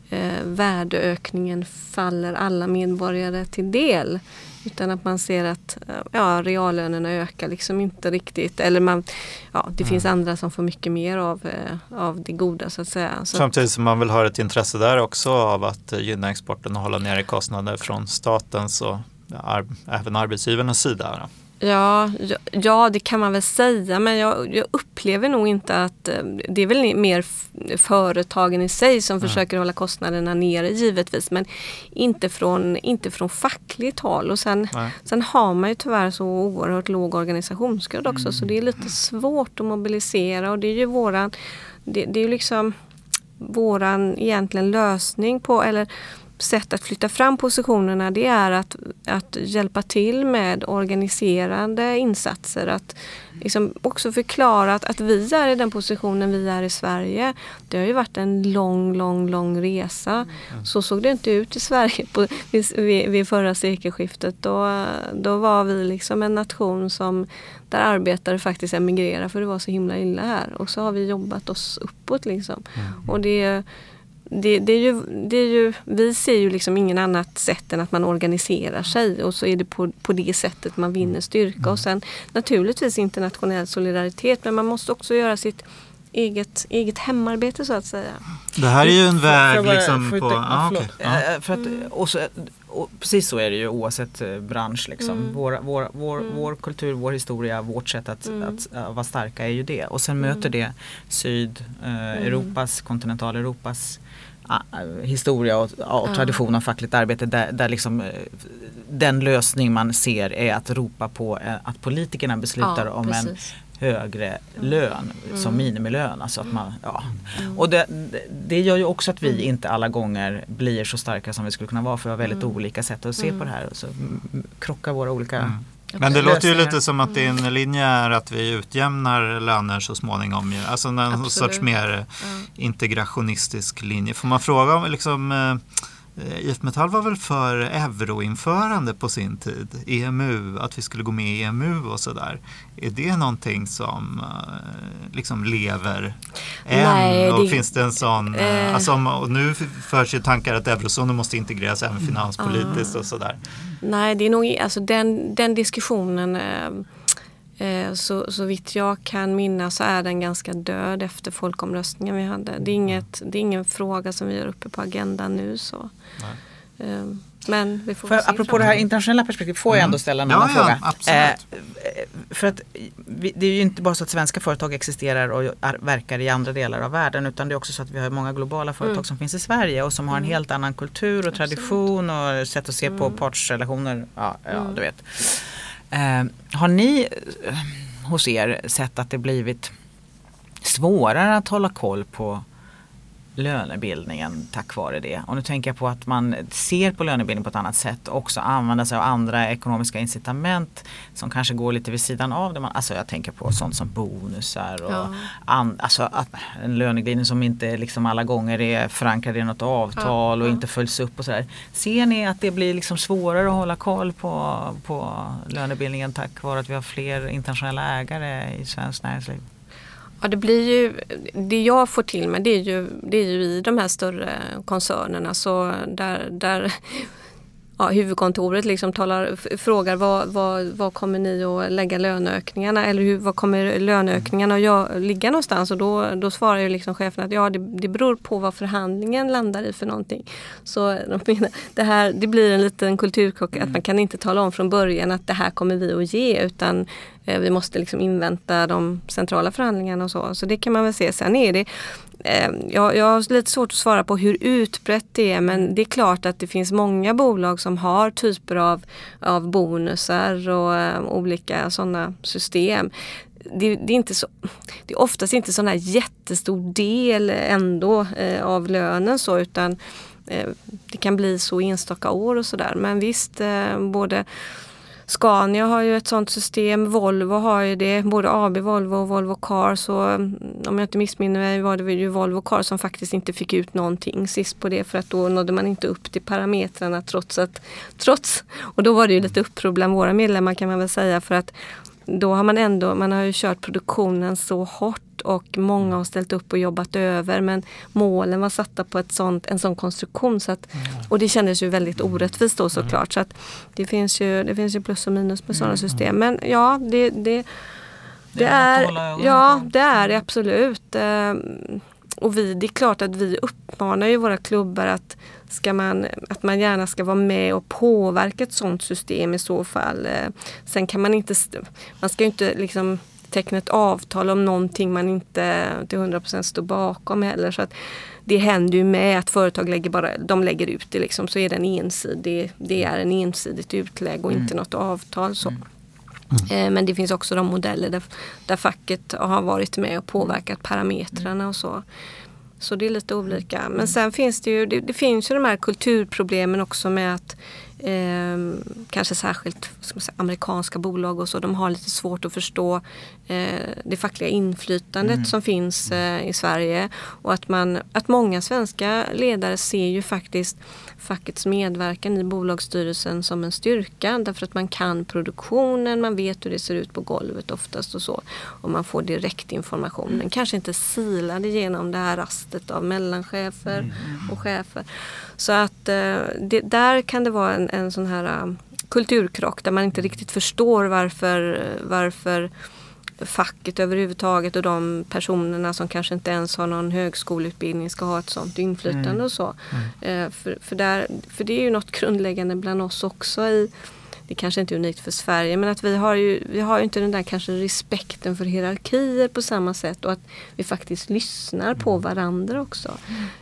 eh, värdeökningen faller alla medborgare till del. Utan att man ser att ja, reallönerna ökar liksom inte riktigt. Eller man, ja, det mm. finns andra som får mycket mer av, eh, av det goda så att säga. Så Samtidigt som man vill ha ett intresse där också av att gynna exporten och hålla nere kostnader från statens och ja, även arbetsgivarnas sida. Då. Ja, ja, det kan man väl säga men jag, jag, upplever nog inte att eh, det är väl mer företagen i sig som mm. försöker hålla kostnaderna nere givetvis men inte från, inte från fackligt håll och sen, sen har man ju tyvärr så oerhört låg organisationsgrad också mm. så det är lite svårt att mobilisera och det är ju våran, det, det är ju liksom våran egentligen lösning på eller sätt att flytta fram positionerna det är att, att hjälpa till med organiserande insatser. Att liksom också förklara att, att vi är i den positionen vi är i Sverige. Det har ju varit en lång, lång, lång resa. Mm. Så såg det inte ut i Sverige på, vid, vid förra sekelskiftet. Då, då var vi liksom en nation som där arbetare faktiskt emigrerade för det var så himla illa här. Och så har vi jobbat oss uppåt liksom. Mm. Och det det, det, är ju, det är ju, vi ser ju liksom ingen annat sätt än att man organiserar sig och så är det på, på det sättet man vinner styrka. Och sen naturligtvis internationell solidaritet men man måste också göra sitt eget, eget hemarbete så att säga. Det här är ju en väg liksom på... Ah, okay. ja. För att, och så, och precis så är det ju oavsett eh, bransch. Liksom. Mm. Vår, vår, vår, mm. vår kultur, vår historia, vårt sätt att, mm. att, att, vara starka är ju det. Och sen möter det Sydeuropas, eh, kontinentaleuropas historia och, och tradition av fackligt arbete där, där liksom, eh, den lösning man ser är att ropa på eh, att politikerna beslutar om en högre lön mm. som minimilön. Alltså att man, ja. Mm. Och det, det gör ju också att vi mm. inte alla gånger blir så starka som vi skulle kunna vara för vi har väldigt mm. olika sätt att se på det här. Och så krockar våra olika mm. Men det låter ju lite som att din mm. linje är att vi utjämnar löner så småningom. Alltså en Absolut. sorts mer integrationistisk linje. Får man fråga om liksom, Eh, IF Metall var väl för euroinförande på sin tid, EMU, att vi skulle gå med i EMU och sådär. Är det någonting som uh, liksom lever än? Nej, och det, finns det en sån, uh, alltså, och nu förs ju tankar att eurozonen måste integreras även finanspolitiskt uh, och sådär. Nej, det är nog, alltså den, den diskussionen Eh, så, så vitt jag kan minnas så är den ganska död efter folkomröstningen vi hade. Det är, inget, det är ingen fråga som vi har uppe på agendan nu. Så. Eh, men vi får för, se apropå det här internationella perspektivet, får jag ändå ställa en annan ja, fråga? Ja, eh, för att vi, det är ju inte bara så att svenska företag existerar och är, verkar i andra delar av världen utan det är också så att vi har många globala företag mm. som finns i Sverige och som har en mm. helt annan kultur och tradition och sätt att se på mm. partsrelationer. Ja, ja, du vet. Eh, har ni eh, hos er sett att det blivit svårare att hålla koll på lönebildningen tack vare det. Och nu tänker jag på att man ser på lönebildning på ett annat sätt och också använder sig av andra ekonomiska incitament som kanske går lite vid sidan av det. Man, alltså jag tänker på sånt som bonusar och Ja. an, alltså en löneglidning som inte liksom alla gånger är förankrad i något avtal Ja, och inte följs upp och sådär. Ser ni att det blir liksom svårare att hålla koll på, på lönebildningen tack vare att vi har fler internationella ägare i svenskt näringsliv? Ja, det blir ju, det jag får till mig det är ju, det är ju i de här större koncernerna så där, där ja, huvudkontoret liksom talar, frågar vad, vad, vad kommer ni att lägga löneökningarna eller hur, vad kommer löneökningarna att gö- ligga någonstans och då, då svarar ju liksom chefen att ja det, det beror på vad förhandlingen landar i för någonting. Så de menar, det, här, det blir en liten kulturkrock att man kan inte tala om från början att det här kommer vi att ge utan eh, vi måste liksom invänta de centrala förhandlingarna och så. Så det kan man väl se. Sen är det Eh, jag, jag har lite svårt att svara på hur utbrett det är men det är klart att det finns många bolag som har typer av, av bonusar och eh, olika sådana system. Det, det, är inte så, det är oftast inte sån här jättestor del ändå eh, av lönen så utan eh, det kan bli så enstaka år och sådär. Men visst, eh, både Scania har ju ett sånt system, Volvo har ju det, både AB Volvo och Volvo Cars. Och, mm, om jag inte missminner mig var det ju Volvo Cars som faktiskt inte fick ut någonting sist på det. För att då nådde man inte upp till parametrarna trots att, trots, och då var det ju lite uppror bland våra medlemmar kan man väl säga. För att då har man ändå, man har ju kört produktionen så hårt och många har ställt upp och jobbat över men målen var satta på ett sånt, en sån konstruktion så att, och det kändes ju väldigt orättvist då såklart. Så att det, finns ju, det finns ju plus och minus med sådana system. Men ja, det, det, det är ja, det är det absolut. Ehm, Och vi, det är klart att vi uppmanar ju våra klubbar att, ska man, att man gärna ska vara med och påverka ett sådant system i så fall. Eh, Sen kan man inte, man ska ju inte liksom teckna ett avtal om någonting man inte till 100% står bakom heller. Så att det händer ju med att företag lägger, bara, de lägger ut det liksom, så är det en ensidig, det är en ensidigt utlägg och inte något avtal. Så. Eh, Men det finns också de modeller där, där facket har varit med och påverkat parametrarna och så. Så det är lite olika. Men sen finns det ju, det, det finns ju de här kulturproblemen också med att eh, kanske särskilt säga, amerikanska bolag och så, de har lite svårt att förstå eh, det fackliga inflytandet som finns eh, i Sverige. Och att, man, att många svenska ledare ser ju faktiskt fackets medverkan i bolagsstyrelsen som en styrka därför att man kan produktionen, man vet hur det ser ut på golvet oftast och så. Och man får direkt information. Den kanske inte silade genom det här rastet av mellanchefer och chefer. Så att eh, det, där kan det vara en, en sån här eh, kulturkrock där man inte riktigt förstår varför, varför facket överhuvudtaget och de personerna som kanske inte ens har någon högskoleutbildning ska ha ett sånt inflytande och så. Eh, för, för, där, för det är ju något grundläggande bland oss också i det kanske inte är unikt för Sverige men att vi har ju, vi har ju inte den där kanske respekten för hierarkier på samma sätt och att vi faktiskt lyssnar på varandra också.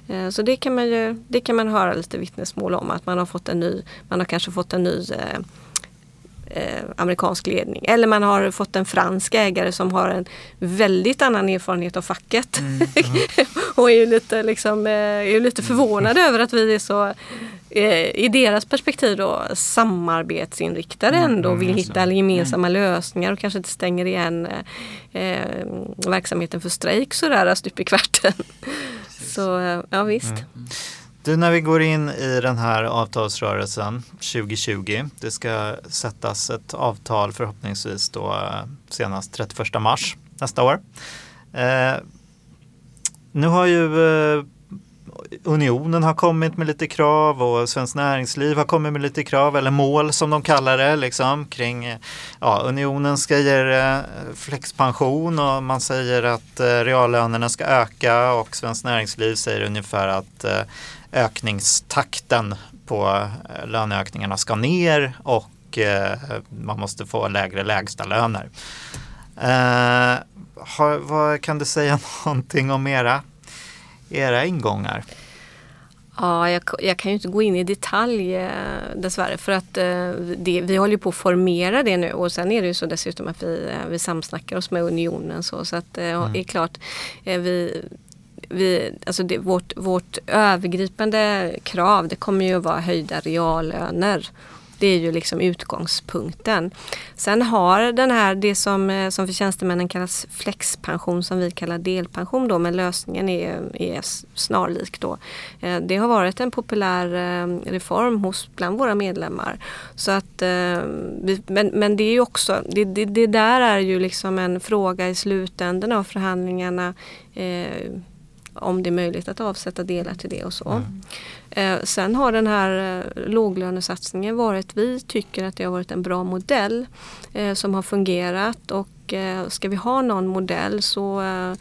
Eh, Så det kan man ju det kan man höra lite vittnesmål om att man har fått en ny, man har kanske fått en ny eh, amerikansk ledning. Eller man har fått en fransk ägare som har en väldigt annan erfarenhet av facket. och är ju lite, liksom, eh, är lite förvånad över att vi är så eh, i deras perspektiv då samarbetsinriktade ändå och vill hitta gemensamma lösningar och kanske inte stänger igen eh, eh, verksamheten för strejk sådär stup i kvarten. Så ja visst. Du, när vi går in i den här avtalsrörelsen 2020, det ska sättas ett avtal förhoppningsvis då eh, senast 31 mars nästa år. Eh, nu har ju eh, Unionen har kommit med lite krav och Svenskt Näringsliv har kommit med lite krav eller mål som de kallar det liksom kring ja, Unionen ska ge eh, flexpension och man säger att eh, reallönerna ska öka och Svenskt Näringsliv säger ungefär att eh, ökningstakten på eh, löneökningarna ska ner och eh, man måste få lägre lägstalöner. Eh, har, vad kan du säga någonting om era, era ingångar? Ja, jag, jag kan ju inte gå in i detalj eh, dessvärre för att eh, det, vi håller på att formera det nu och sen är det ju så dessutom att vi, eh, vi samsnackar oss med unionen så, så att eh, det är klart vi vi, alltså det, vårt, vårt övergripande krav det kommer ju att vara höjda reallöner. Det är ju liksom utgångspunkten. Sen har den här, det som, eh, som för tjänstemännen kallas flexpension som vi kallar delpension då, men lösningen är, är snarlik då. Eh, det har varit en populär eh, reform hos bland våra medlemmar. Så att, men, men det är ju också, det, det, det där är ju liksom en fråga i slutändan av förhandlingarna om det är möjligt att avsätta delar till det och så. Mm. Eh, sen har den här eh, låglönesatsningen varit, vi tycker att det har varit en bra modell eh, som har fungerat och eh, ska vi ha någon modell så eh,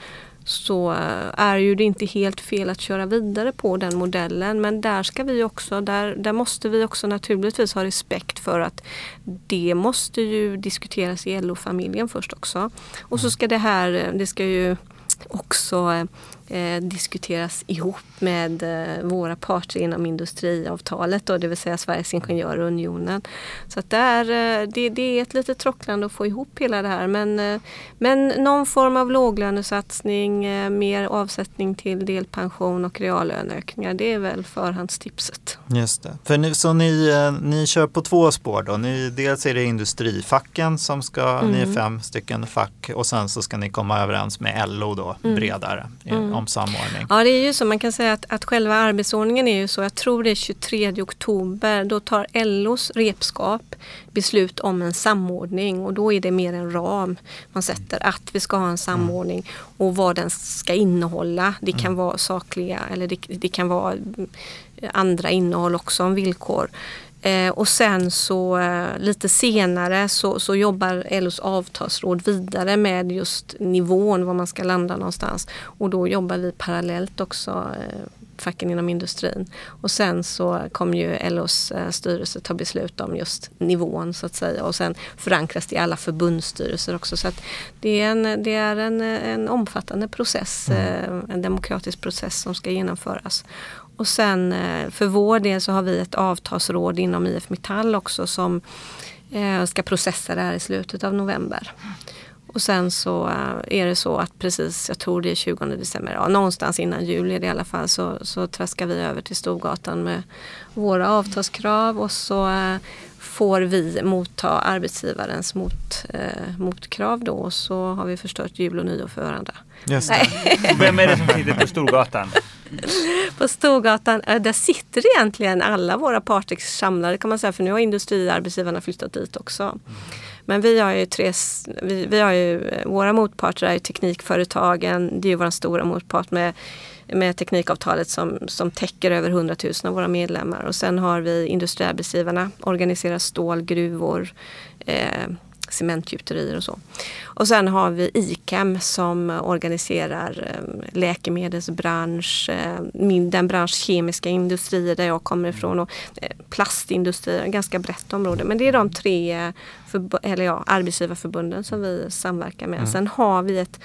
så eh, är ju det inte helt fel att köra vidare på den modellen. Men där ska vi också, där, där måste vi också naturligtvis ha respekt för att det måste ju diskuteras i LO-familjen först också. Och så ska det här, det ska ju också eh, diskuteras ihop med eh, våra parter inom industriavtalet, då, det vill säga Sveriges Ingenjörunionen. Så att där, eh, det, det är ett litet trocklande att få ihop hela det här men, eh, men någon form av låglönesatsning, eh, mer avsättning till delpension och reallöneökningar, det är väl förhandstipset. Just det. För nu, så ni, ni kör på två spår då? Ni, dels är det industrifacken som ska, mm. ni är fem stycken fack och sen så ska ni komma överens med LO då mm. bredare. Mm om samordning? Ja det är ju så, man kan säga att, att själva arbetsordningen är ju så, jag tror det är 23 oktober, då tar LOs repskap beslut om en samordning och då är det mer en ram man sätter att vi ska ha en samordning och vad den ska innehålla. Det kan mm. vara sakliga eller det, det kan vara andra innehåll också om villkor. Eh, och sen så eh, lite senare så, så jobbar LOs avtalsråd vidare med just nivån, var man ska landa någonstans. Och då jobbar vi parallellt också eh, facken inom industrin. Och sen så kommer ju LOs eh, styrelse ta beslut om just nivån så att säga och sen förankras det i alla förbundsstyrelser också. Så att det är en, det är en, en omfattande process, mm. Eh, en demokratisk process som ska genomföras. Och sen eh, för vår del så har vi ett avtalsråd inom IF Metall också som eh, ska processa det här i slutet av november. Och sen så eh, är det så att precis, jag tror det är 20 december, ja, någonstans innan jul är det i alla fall, så, så traskar vi över till Storgatan med våra avtalskrav och så får vi motta arbetsgivarens mot, eh, motkrav då och så har vi förstört jul och nyår för varandra. Just det. Vem är det som sitter på Storgatan? på Storgatan, eh, där sitter egentligen alla våra parter samlade kan man säga för nu har industriarbetsgivarna flyttat dit också. Men vi har ju tre, vi, vi har ju, eh, våra motparter är ju teknikföretagen, det är ju vår stora motpart med med teknikavtalet som, som täcker över 100 000 av våra medlemmar. Och sen har vi industriarbetsgivarna, organiserar stål, gruvor, eh, cementgjuterier och så. Och sen har vi ICAM som organiserar eh, läkemedelsbransch, eh, den bransch kemiska industrier där jag kommer ifrån och eh, plastindustrier, ganska brett område. Men det är de tre eller ja, arbetsgivarförbunden som vi samverkar med. Mm. Sen har vi ett,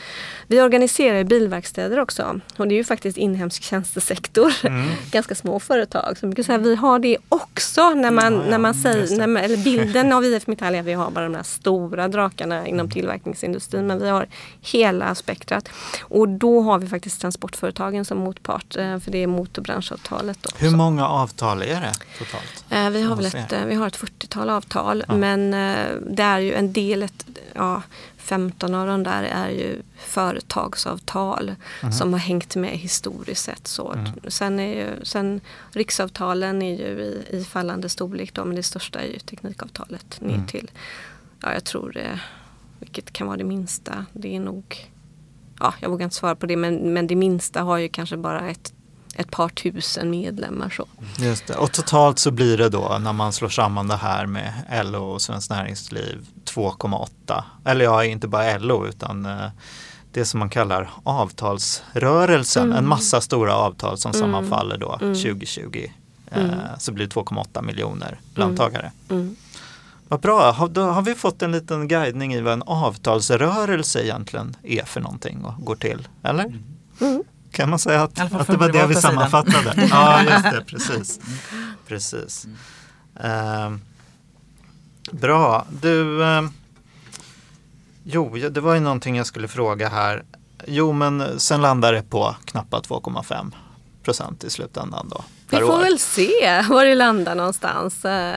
vi organiserar bilverkstäder också och det är ju faktiskt inhemsk tjänstesektor. Mm. Ganska små företag. Så mycket så här, vi har det också när man, ja, ja, när man säger, när man, eller bilden av IF Metall är att vi har bara de här stora drakarna inom mm. Tillverkningsindustrin men vi har hela spektrat. Och då har vi faktiskt transportföretagen som motpart eh, för det är motorbranschavtalet. Också. Hur många avtal är det totalt? Eh, vi har väl ett, vi har ett 40-tal avtal ja. men det är ju en del, ett, ja, 15 av de där är ju företagsavtal mm. som har hängt med historiskt sett. Så. Mm. Sen, är ju, sen riksavtalen är ju i, i fallande storlek då, men det största är ju teknikavtalet ner mm. till, ja jag tror det, vilket kan vara det minsta, det är nog, ja jag vågar inte svara på det, men, men det minsta har ju kanske bara ett ett par tusen medlemmar. Så. Just det. Och totalt så blir det då när man slår samman det här med LO och Svenskt Näringsliv 2,8. Eller ja, inte bara LO utan eh, det som man kallar avtalsrörelsen. Mm. En massa stora avtal som mm. sammanfaller då mm. 2020. Eh, mm. Så blir det 2,8 miljoner löntagare. Mm. Vad bra, då har vi fått en liten guidning i vad en avtalsrörelse egentligen är för någonting och går till, eller? Mm. Kan man säga att, att det var det vi sidan. sammanfattade? ja, just det. Precis. precis. Ehm, bra. Du, ehm, jo, ja, det var ju någonting jag skulle fråga här. Jo, men sen landar det på knappt 2,5 procent i slutändan då. Vi får år. väl se var det landar någonstans. Eh,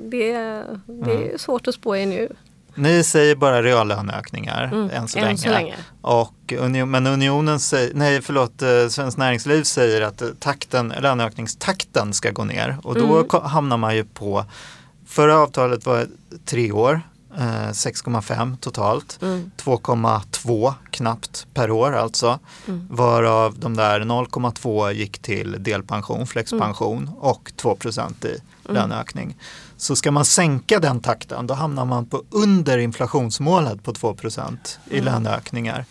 Det, det Mm. är svårt att spå i nu. Ni säger bara reallöneökningar Mm, än så än länge. så länge. Och, union, men Unionen säger, nej förlåt, eh, Svenskt Näringsliv säger att eh, takten, löneökningstakten ska gå ner. Och då Mm. hamnar man ju på, förra avtalet var tre år, 6,5 totalt. Mm. 2,2 knappt per år alltså. Mm. Varav de där 0,2 gick till delpension, flexpension Mm. och 2% i löneökning. Så ska man sänka den takten då hamnar man på under inflationsmålet på 2% i Mm. löneökningar.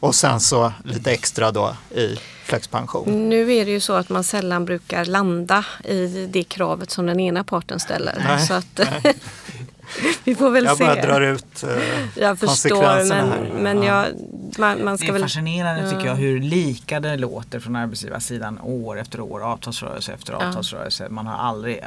Och sen så lite extra då i flexpension. Nu är det ju så att man sällan brukar landa i det kravet som den ena parten ställer. Nej, så att, vi får väl Jag se. bara drar ut eh, jag förstår konsekvenserna men, här. men Ja. jag, man, man Det ska är väl... fascinerande Ja. tycker jag hur lika det låter från arbetsgivarsidan år efter år, avtalsrörelse efter Ja. avtalsrörelse. Man har aldrig,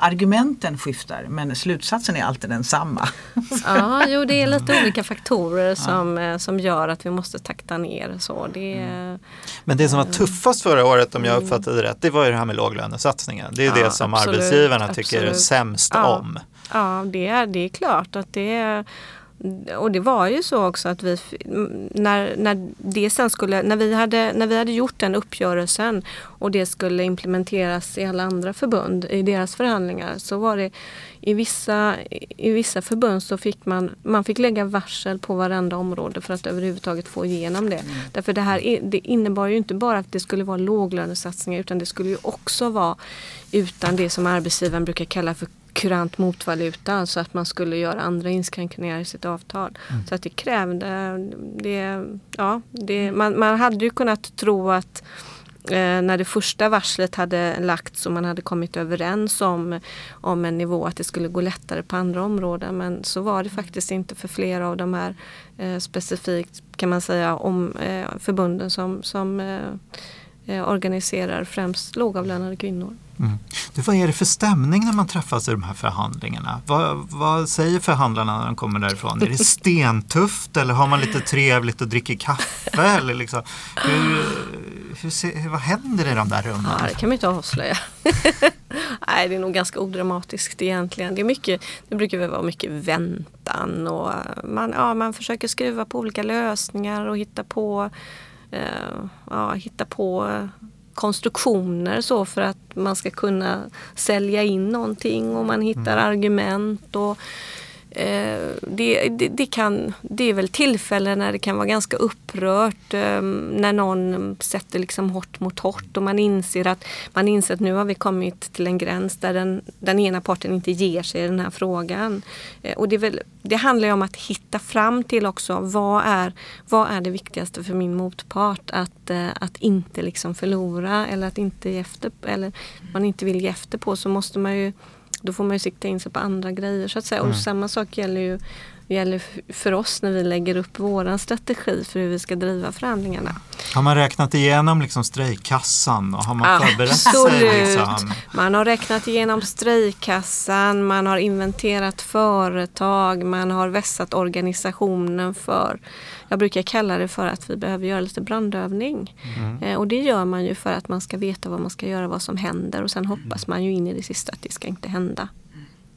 argumenten skiftar men slutsatsen är alltid densamma. Ja, jo det är lite olika faktorer som, eh, som gör att vi måste takta ner. Så det, Mm. Men det som var tuffast förra året om jag uppfattade det rätt, det var ju det här med låglönesatsningen. Det är Mm. Ja, det som absolut, arbetsgivarna tycker är sämst Ja. om. Ja, det är, det är klart att det är och det var ju så också att vi, när, när, det sen skulle, när, vi hade, när vi hade gjort den uppgörelsen och det skulle implementeras i alla andra förbund i deras förhandlingar så var det i vissa, i vissa förbund så fick man, man fick lägga varsel på varenda område för att överhuvudtaget få igenom det. Därför det här det innebar ju inte bara att det skulle vara låglönesatsningar utan det skulle ju också vara utan det som arbetsgivaren brukar kalla för kurant motvaluta, alltså att man skulle göra andra inskränkningar i sitt avtal. Så att det krävde, det, ja, det, man, man hade ju kunnat tro att eh, när det första varslet hade lagts och man hade kommit överens om, om en nivå att det skulle gå lättare på andra områden. Men så var det faktiskt inte för flera av de här eh, specifikt kan man säga om eh, förbunden som, som eh, eh, organiserar främst lågavlönade kvinnor. Mm. Du, vad är det för stämning när man träffas i de här förhandlingarna? Vad, vad säger förhandlarna när de kommer därifrån? Är det stentufft eller har man lite trevligt och dricker kaffe? Eller liksom, hur, hur, vad händer i de där rummen? Ja, det kan man inte avslöja. Nej, det är nog ganska odramatiskt egentligen. Det, är mycket, det brukar väl vara mycket väntan och man, ja, man försöker skruva på olika lösningar och hitta på, eh, ja, hitta på eh, konstruktioner så för att man ska kunna sälja in någonting och man hittar argument. och Eh, Eh, det, det, det, kan, det är väl tillfällen när det kan vara ganska upprört ehm, när någon sätter liksom hårt mot hårt och man inser att, man inser att nu har vi kommit till en gräns där den, den ena parten inte ger sig i den här frågan. Eh, och det, är väl, det handlar ju om att hitta fram till också vad är, vad är det viktigaste för min motpart att, eh, att inte liksom förlora eller att inte ge efter, eller man inte vill ge efter på så måste man ju då får man ju sikta in sig på andra grejer så att säga. Och samma sak gäller ju gäller f- för oss när vi lägger upp våran strategi för hur vi ska driva förhandlingarna. Har man räknat igenom liksom strejkkassan och har man förberett sig? Absolut. Liksom? Man har räknat igenom strejkkassan, man har inventerat företag, man har vässat organisationen för jag brukar kalla det för att vi behöver göra lite brandövning. Eh, och det gör man ju för att man ska veta vad man ska göra, vad som händer och sen hoppas man ju in i det sista att det ska inte hända.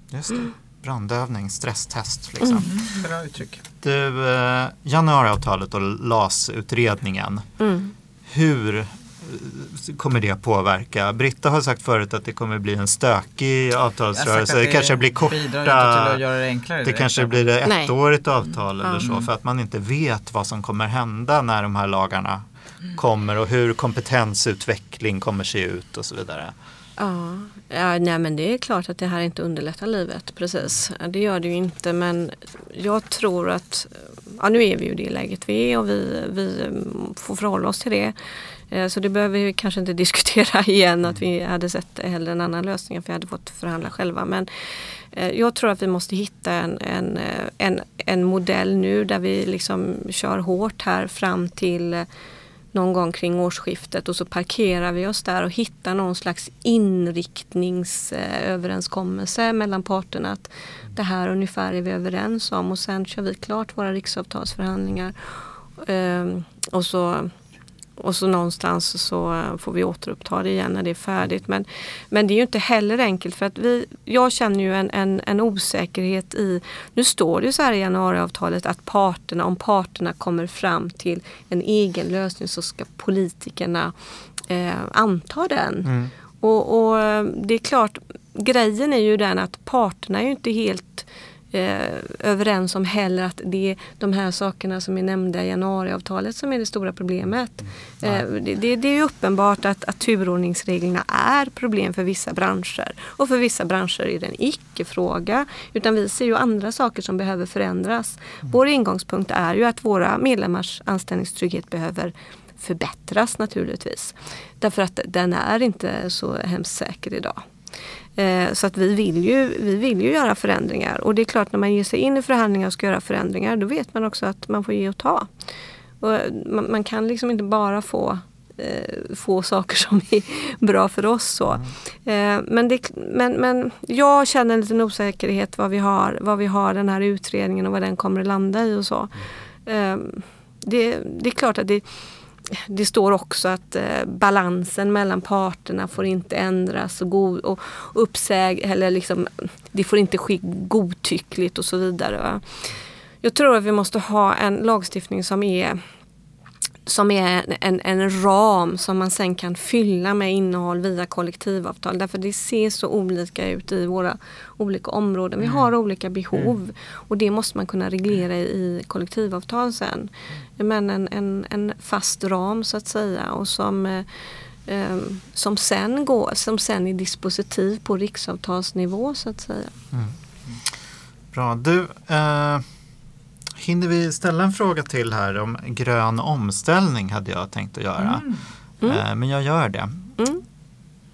Just det. Brandövning, stresstest liksom. Bra uttryck. Du, eh, januariavtalet och LAS-utredningen. Mm. Hur eh, kommer det påverka? Britta har sagt förut att det kommer bli en stökig avtalsrörelse. Det kanske blir korta. att göra det enklare. Det kanske blir ett Nej. ettårigt avtal eller Ja. så för att man inte vet vad som kommer hända när de här lagarna kommer och hur kompetensutveckling kommer se ut och så vidare. Ja, ja nej men det är klart att det här inte underlättar livet, precis. Det gör det ju inte men jag tror att, ja nu är vi ju i det läget vi är och vi, vi får förhålla oss till det. Eh, så det behöver vi kanske inte diskutera igen att vi hade sett hellre en annan lösning för vi hade fått förhandla själva. Men eh, jag tror att vi måste hitta en, en, eh, en, en modell nu där vi liksom kör hårt här fram till någon gång kring årsskiftet och så parkerar vi oss där och hittar någon slags inriktningsöverenskommelse mellan parterna. Att det här ungefär är vi överens om och sen kör vi klart våra riksavtalsförhandlingar. Ehm, och så och så någonstans så får vi återuppta det igen när det är färdigt. Men, men det är ju inte heller enkelt för att vi, jag känner ju en, en, en osäkerhet i, nu står det ju så här i januariavtalet att parterna, om parterna kommer fram till en egen lösning så ska politikerna eh, anta den. Mm. Och, och det är klart, grejen är ju den att parterna är ju inte helt eh, överens om heller att det är de här sakerna som är nämnda i januariavtalet som är det stora problemet. Eh, det, det, är uppenbart att, att turordningsreglerna är problem för vissa branscher. Och för vissa branscher är det en icke-fråga. Utan vi ser ju andra saker som behöver förändras. Vår ingångspunkt är ju att våra medlemmars anställningstrygghet behöver förbättras naturligtvis. Därför att den är inte så hemskt säker idag. Eh, så att vi vill, ju, vi vill ju göra förändringar och det är klart när man ger sig in i förhandlingar och ska göra förändringar då vet man också att man får ge och ta. Och man, man kan liksom inte bara få eh, få saker som är bra för oss. Så. Eh, men, det, men, men jag känner en liten osäkerhet vad vi, har, vad vi har den här utredningen och vad den kommer att landa i och så. Eh, det, det är klart att det det står också att eh, balansen mellan parterna får inte ändras och, go- och uppsäg, eller liksom, det får inte ske godtyckligt och så vidare. Va? Jag tror att vi måste ha en lagstiftning som är som är en, en ram som man sen kan fylla med innehåll via kollektivavtal. Därför det ser så olika ut i våra olika områden. Vi har olika behov och det måste man kunna reglera i kollektivavtal sen. Men en, en, en fast ram så att säga och som eh, eh, som sen, går, som sen är dispositiv på riksavtalsnivå så att säga. Bra. Du, eh, hinner vi ställa en fråga till här om grön omställning hade jag tänkt att göra. Mm. Eh, men jag gör det. Mm.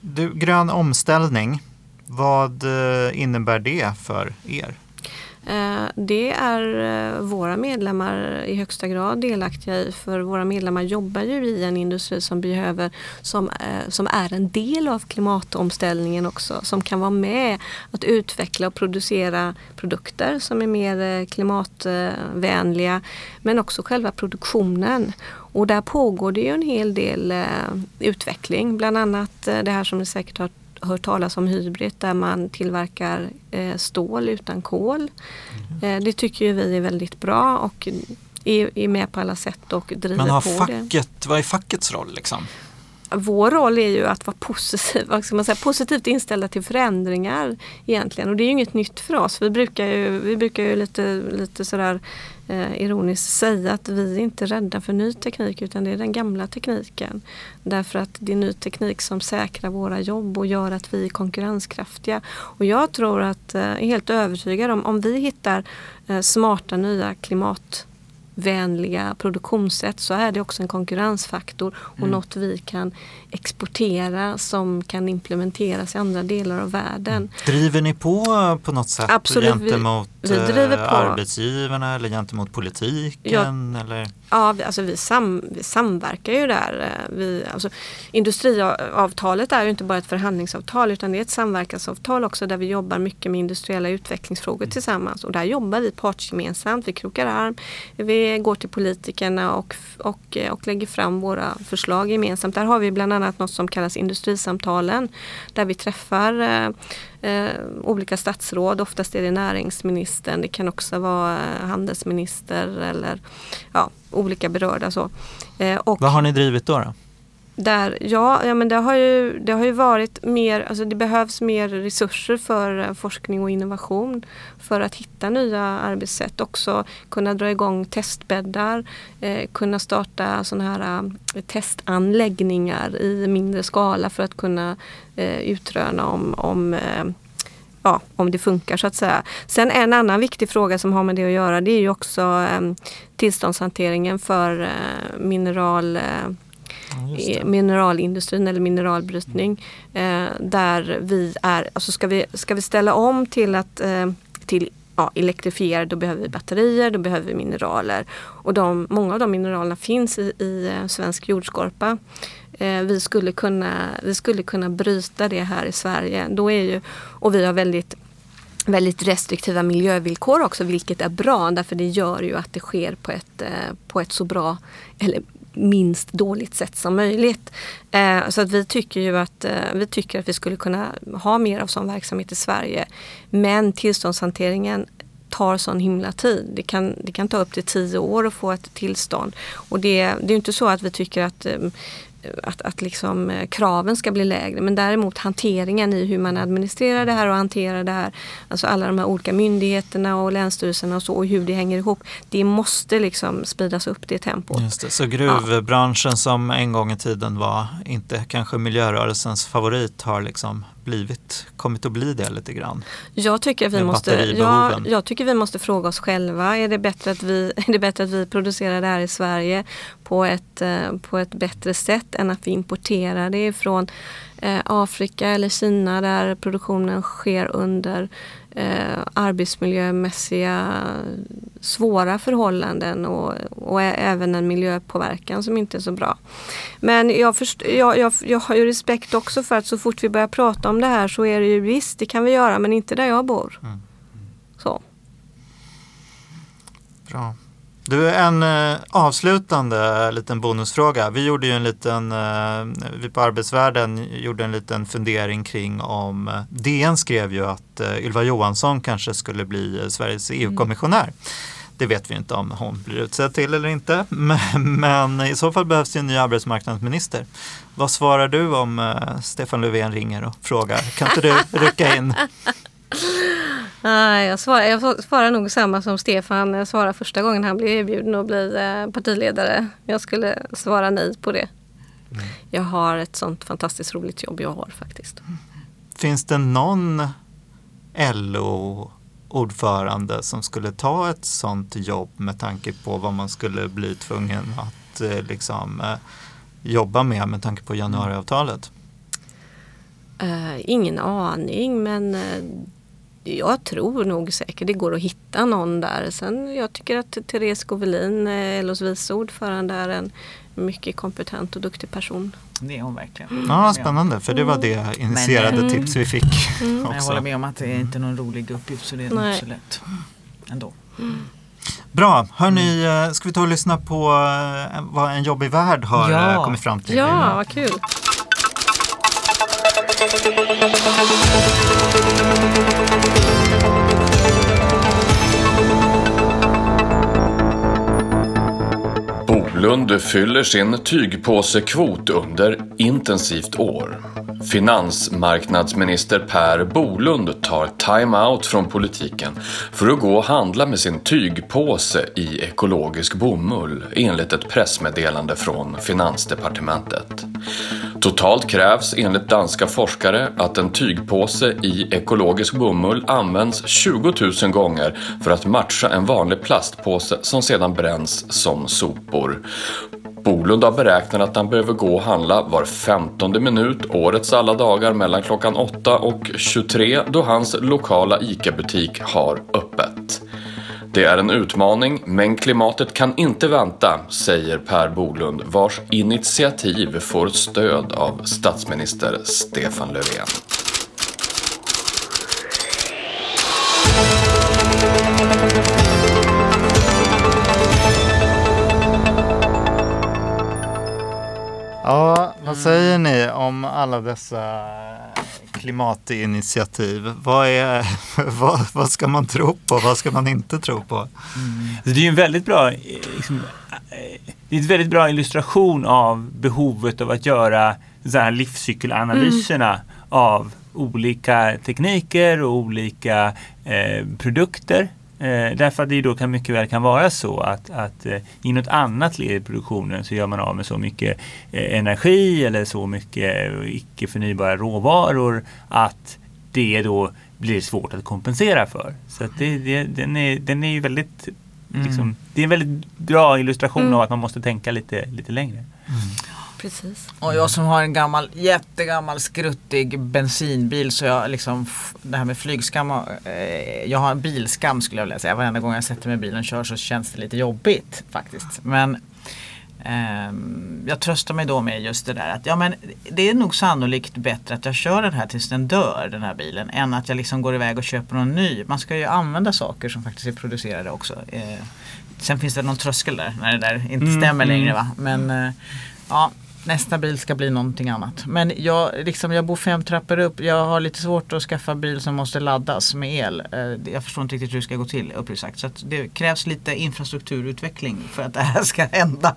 Du, grön omställning, vad eh, innebär det för er? Eh, det är eh, våra medlemmar i högsta grad delaktiga i för våra medlemmar jobbar ju i en industri som behöver, som, eh, som är en del av klimatomställningen också, som kan vara med att utveckla och producera produkter som är mer klimatvänliga men också själva produktionen. Och där pågår det ju en hel del utveckling, bland annat det här som ni säkert har hört talas om Hybrid där man tillverkar eh, stål utan kol. Eh, det tycker ju vi är väldigt bra och är, är med på alla sätt och driver Men har på det. facket, vad är fackets roll liksom? Vår roll är ju att vara positiv, vad ska man säga, positivt inställda till förändringar egentligen. Och det är ju inget nytt för oss. Vi brukar ju, vi brukar ju lite, lite sådär Eh, ironiskt säga att vi är inte rädda för ny teknik utan det är den gamla tekniken. Därför att det är ny teknik som säkrar våra jobb och gör att vi är konkurrenskraftiga. Och jag tror att, eh, är helt övertygad om, om vi hittar eh, smarta nya klimat vänliga produktionssätt så är det också en konkurrensfaktor och Mm. något vi kan exportera som kan implementeras i andra delar av världen. Driver ni på på något sätt Absolut, vi- gentemot vi driver eh, på. arbetsgivarna eller gentemot politiken? Eller? Ja, vi, alltså vi, sam, vi samverkar ju där. Eh, Vi, alltså, industriavtalet är ju inte bara ett förhandlingsavtal utan det är ett samverkansavtal också där vi jobbar mycket med industriella utvecklingsfrågor tillsammans. Och där jobbar vi partsgemensamt, vi krokar arm, vi går till politikerna och, och, eh, och lägger fram våra förslag gemensamt. Där har vi bland annat något som kallas industrisamtalen där vi träffar eh, eh olika statsråd, oftast är det näringsministern, det kan också vara eh, handelsminister eller ja, olika berörda. Så. Eh, och Vad har ni drivit då? då? Där, ja, ja men det har, ju, det har ju varit mer, alltså det behövs mer resurser för eh, forskning och innovation för att hitta nya arbetssätt. Också kunna dra igång testbäddar, eh, kunna starta sådana här eh, testanläggningar i mindre skala för att kunna eh, utröna om, om eh, ja, om det funkar så att säga. Sen en annan viktig fråga som har med det att göra det är ju också eh, tillståndshanteringen för eh, mineral eh, mineralindustrin eller mineralbrytning. Eh, där vi är, alltså ska vi, ska vi ställa om till att eh, till ja, elektrifiera då behöver vi batterier, då behöver vi mineraler. Och de, många av de mineralerna finns i, i eh, svensk jordskorpa. Eh, vi, skulle kunna, vi skulle kunna bryta det här i Sverige. Då är ju, och vi har väldigt väldigt restriktiva miljövillkor också vilket är bra därför det gör ju att det sker på ett, eh, på ett så bra eller minst dåligt sätt som möjligt. Eh, så att vi tycker ju att eh, vi tycker att vi skulle kunna ha mer av sån verksamhet i Sverige. Men tillståndshanteringen tar sån himla tid. Det kan, det kan ta upp till tio år att få ett tillstånd. Och det, det är inte så att vi tycker att eh, att, att liksom, eh, kraven ska bli lägre. Men däremot hanteringen i hur man administrerar det här och hanterar det här. Alltså alla de här olika myndigheterna och länsstyrelserna och så och hur det hänger ihop. Det måste liksom speedas upp det tempot. Just det. Så gruvbranschen ja. som en gång i tiden var inte kanske miljörörelsens favorit har liksom blivit, kommit att bli det lite grann? Jag tycker, vi måste, ja, jag tycker vi måste fråga oss själva. Är det, bättre att vi, är det bättre att vi producerar det här i Sverige på ett, eh, på ett bättre sätt än att vi importerar det från eh, Afrika eller Kina där produktionen sker under eh, arbetsmiljömässiga svåra förhållanden och, och även en miljöpåverkan som inte är så bra. Men jag, först, jag, jag, jag har ju respekt också för att så fort vi börjar prata om det här så är det ju visst, det kan vi göra men inte där jag bor. Mm. Så. Bra. Du, en eh, avslutande liten bonusfråga. Vi gjorde ju en liten, eh, vi på Arbetsvärlden gjorde en liten fundering kring om eh, DN skrev ju att eh, Ylva Johansson kanske skulle bli Sveriges EU-kommissionär. Mm. Det vet vi inte om hon blir utsedd till eller inte. Men, men, i så fall behövs det en ny arbetsmarknadsminister. Vad svarar du om Stefan Löfven ringer och frågar? Kan inte du rycka in? Nej, jag svarar, jag svarar nog samma som Stefan svarade första gången han blev erbjuden att bli eh, partiledare. Jag skulle svara nej på det. Mm. Jag har ett sånt fantastiskt roligt jobb jag har faktiskt. Finns det någon LO-ordförande som skulle ta ett sånt jobb med tanke på vad man skulle bli tvungen att eh, liksom, eh, jobba med med tanke på januariavtalet? Uh, ingen aning men jag tror nog säkert det går att hitta någon där. Sen jag tycker att Therese Govelin, eh, LOs vice ordförande, är en mycket kompetent och duktig person. Det är hon verkligen. Ja, spännande för det var det initierade Men, tips vi fick. Mm. Jag håller med om att det är inte någon rolig uppgift så det är Nej. inte så lätt ändå. Mm. Bra, hörni, mm. ska vi ta och lyssna på vad En jobbig värld har ja. kommit fram till? Ja, vad kul. Bolund fyller sin tygpåsekvot under intensivt år. Finansmarknadsminister Per Bolund tar time-out från politiken för att gå och handla med sin tygpåse i ekologisk bomull enligt ett pressmeddelande från Finansdepartementet. Totalt krävs enligt danska forskare att en tygpåse i ekologisk bomull används 20 000 gånger för att matcha en vanlig plastpåse som sedan bränns som sopor. Bolund har beräknat att han behöver gå och handla var 15 minut årets alla dagar mellan klockan 8 och 23 då hans lokala ICA-butik har öppet. Det är en utmaning, men klimatet kan inte vänta, säger Per Bolund vars initiativ får stöd av statsminister Stefan Löfven. Vad säger ni om alla dessa klimatinitiativ? Vad, är, vad, vad ska man tro på? Vad ska man inte tro på? Mm. Det är en väldigt bra liksom, det är en väldigt bra illustration av behovet av att göra så här livscykelanalyserna mm. av olika tekniker och olika eh, produkter Eh, därför att det då kan mycket väl kan vara så att, att eh, i något annat led i produktionen så gör man av med så mycket eh, energi eller så mycket eh, icke förnybara råvaror att det då blir svårt att kompensera för. Så att det, det, den, är, den är ju väldigt mm. liksom, det är en väldigt bra illustration mm. av att man måste tänka lite, lite längre. Mm. Precis. Och jag som har en gammal, jättegammal skruttig bensinbil så jag liksom, det här med flygskam, och, eh, jag har en bilskam skulle jag vilja säga. Varenda gång jag sätter mig i bilen och kör så känns det lite jobbigt faktiskt. Men ehm, jag tröstar mig då med just det där att ja men det är nog sannolikt bättre att jag kör den här tills den dör den här bilen än att jag liksom går iväg och köper någon ny. Man ska ju använda saker som faktiskt är producerade också. Eh, sen finns det någon tröskel där när det där inte Mm, stämmer mm. längre va. Men eh, ja, nästa bil ska bli någonting annat. Men jag, liksom, jag bor fem trappor upp. Jag har lite svårt att skaffa bil som måste laddas med el. Eh, Jag förstår inte riktigt hur det ska gå till uppriktigt sagt. Så att det krävs lite infrastrukturutveckling för att det här ska hända.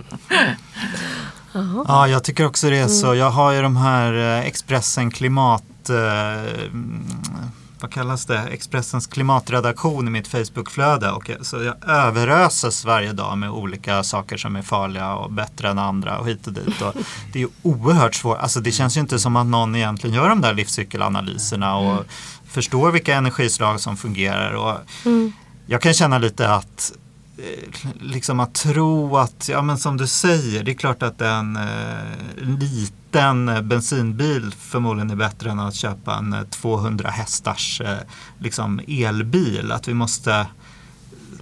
Ja, jag tycker också det är så. Jag har ju de här eh, Expressen klimat... Eh, mm, vad kallas det? Expressens klimatredaktion i mitt Facebookflöde. Och jag, så jag överöses varje dag med olika saker som är farliga och bättre än andra och hit och dit. Och det är ju oerhört svårt. Alltså det känns ju inte som att någon egentligen gör de där livscykelanalyserna och förstår vilka energislag som fungerar. Och jag kan känna lite att liksom att tro att, ja men som du säger, det är klart att en eh, liten eh, bensinbil förmodligen är bättre än att köpa en eh, 200 hästars eh, liksom elbil. Att vi måste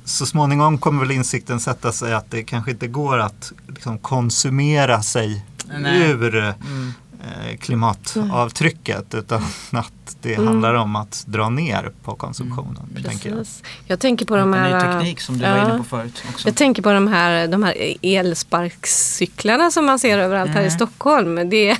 så småningom kommer väl insikten sätta sig att det kanske inte går att liksom, konsumera sig Nej. ur eh, Mm. Eh, klimatavtrycket utan att det Mm. handlar om att dra ner på konsumtionen. Tänker jag. Precis. Jag tänker på de här... ny teknik som du var inne på förut också. Jag tänker på de här, de här elsparkcyklarna som man ser överallt här i Mm. Stockholm. Det är,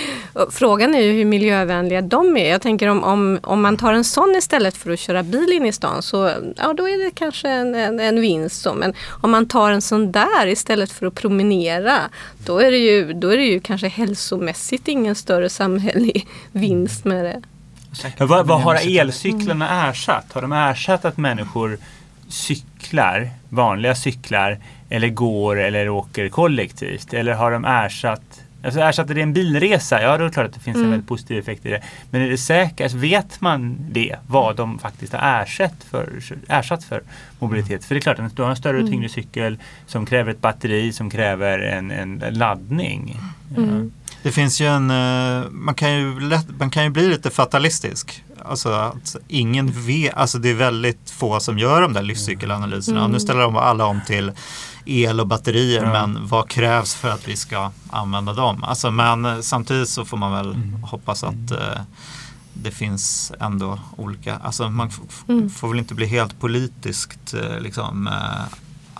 frågan är ju hur miljövänliga de är. Jag tänker om, om, om man tar en sån istället för att köra bil in i stan så ja, då är det kanske en, en, en vinst. Så. Men om man tar en sån där istället för att promenera då är det ju, då är det ju kanske hälsomässigt ingen större samhällelig vinst med det. Ja, vad, vad har elcyklarna ersatt? Har de ersatt att människor cyklar, vanliga cyklar, eller går eller åker kollektivt? Eller har de ersatt Alltså ersatte det en bilresa, ja då är det klart att det finns en Mm. väldigt positiv effekt i det. Men är det säkert, alltså, vet man det, vad de faktiskt har ersatt för, ersatt för mobilitet? För det är klart att du har en större och tyngre cykel som kräver ett batteri, som kräver en, en laddning. Mm. Det finns ju en, eh, man kan ju, lätt, man kan ju bli lite fatalistisk. Alltså att ingen vet, alltså det är väldigt få som gör de där livscykelanalyserna. Mm. Nu ställer de alla om till el och batterier Ja. men vad krävs för att vi ska använda dem? Alltså, men eh, samtidigt så får man väl hoppas att eh, det finns ändå olika, alltså man Mm. får väl inte bli helt politiskt eh, liksom, eh,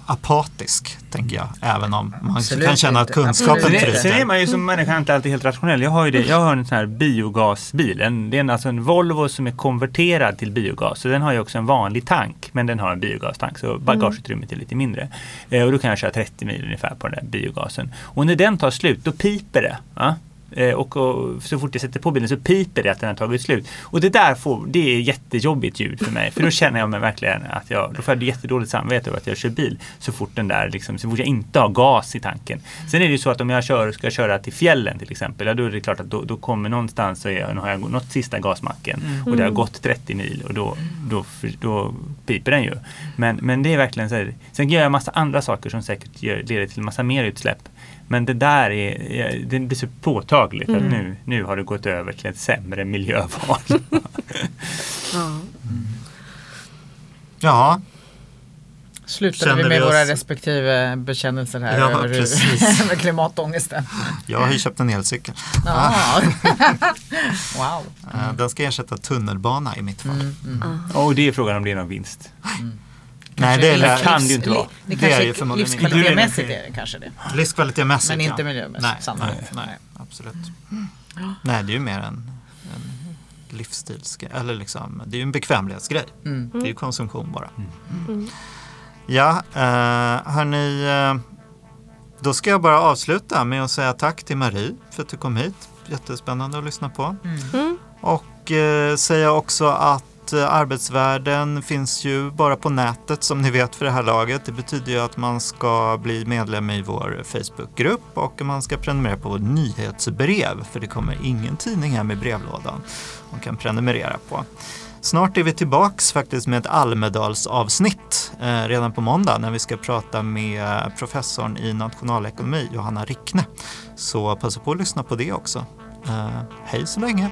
apatisk, tänker jag. Även om man Absolut kan känna att kunskapen Absolut Sen, är- tryter. man ju som människa inte alltid helt rationell. Jag har ju det, jag har en sån här biogasbil. En, det är en, alltså en Volvo som är konverterad till biogas. Så den har ju också en vanlig tank. Men den har en biogastank så bagageutrymmet är lite mindre. Eh, och då kan jag köra 30 mil ungefär på den där biogasen. Och när den tar slut då piper det. Va? Eh, Och, och så fort jag sätter på bilen så piper det att den har tagit slut. Och det där får, det är jättejobbigt ljud för mig. För då känner jag mig verkligen att jag, då får jag jättedåligt samvete över att jag kör bil. Så fort den där liksom, så fort jag inte har gas i tanken. Sen är det ju så att om jag kör, ska köra till fjällen till exempel. Ja, då är det klart att då, då kommer någonstans så jag, har jag nått sista gasmacken. Och det har gått 30 mil och då, då, då piper den ju. Men, men det är verkligen så här. Sen gör jag massa andra saker som säkert gör, leder till massa mer utsläpp. Men det där är, det blir så påtagligt att nu, nu har det gått över till ett sämre miljöval. Ja. Ja, Slutade Känner vi med vi oss- våra respektive bekännelser här Ja, över hur- med klimatångesten. jag har ju köpt en elcykel. Ja. wow. Eh, Den ska ersätta tunnelbana i mitt fall. Mm, mm. och det är frågan om det är någon vinst. Nej, det, är, Det kan det ju inte vara. Det, Det är ju förmodligen inte. livskvalitetmässigt är det kanske det. livskvalitetmässigt. Men inte ja. miljömässigt, Nej, nej, nej, absolut. Nej, det är ju mer en, en livsstilsgrej. Eller liksom, det är ju en bekvämlighetsgrej. Mm. Det är ju konsumtion bara. Ja, eh, hörni. Eh, då ska jag bara avsluta med att säga tack till Marie för att du kom hit. Jättespännande att lyssna på. Mm. Och eh, säga också att att eh, arbetsvärlden finns ju bara på nätet som ni vet för det här laget. Det betyder ju att man ska bli medlem i vår Facebookgrupp och man ska prenumerera på vårt nyhetsbrev för det kommer ingen tidning hem i brevlådan man kan prenumerera på. Snart är vi tillbaks faktiskt med ett Almedalsavsnitt eh, redan på måndag när vi ska prata med professorn i nationalekonomi Johanna Rickne Så passa på att lyssna på det också. Eh, hej så länge!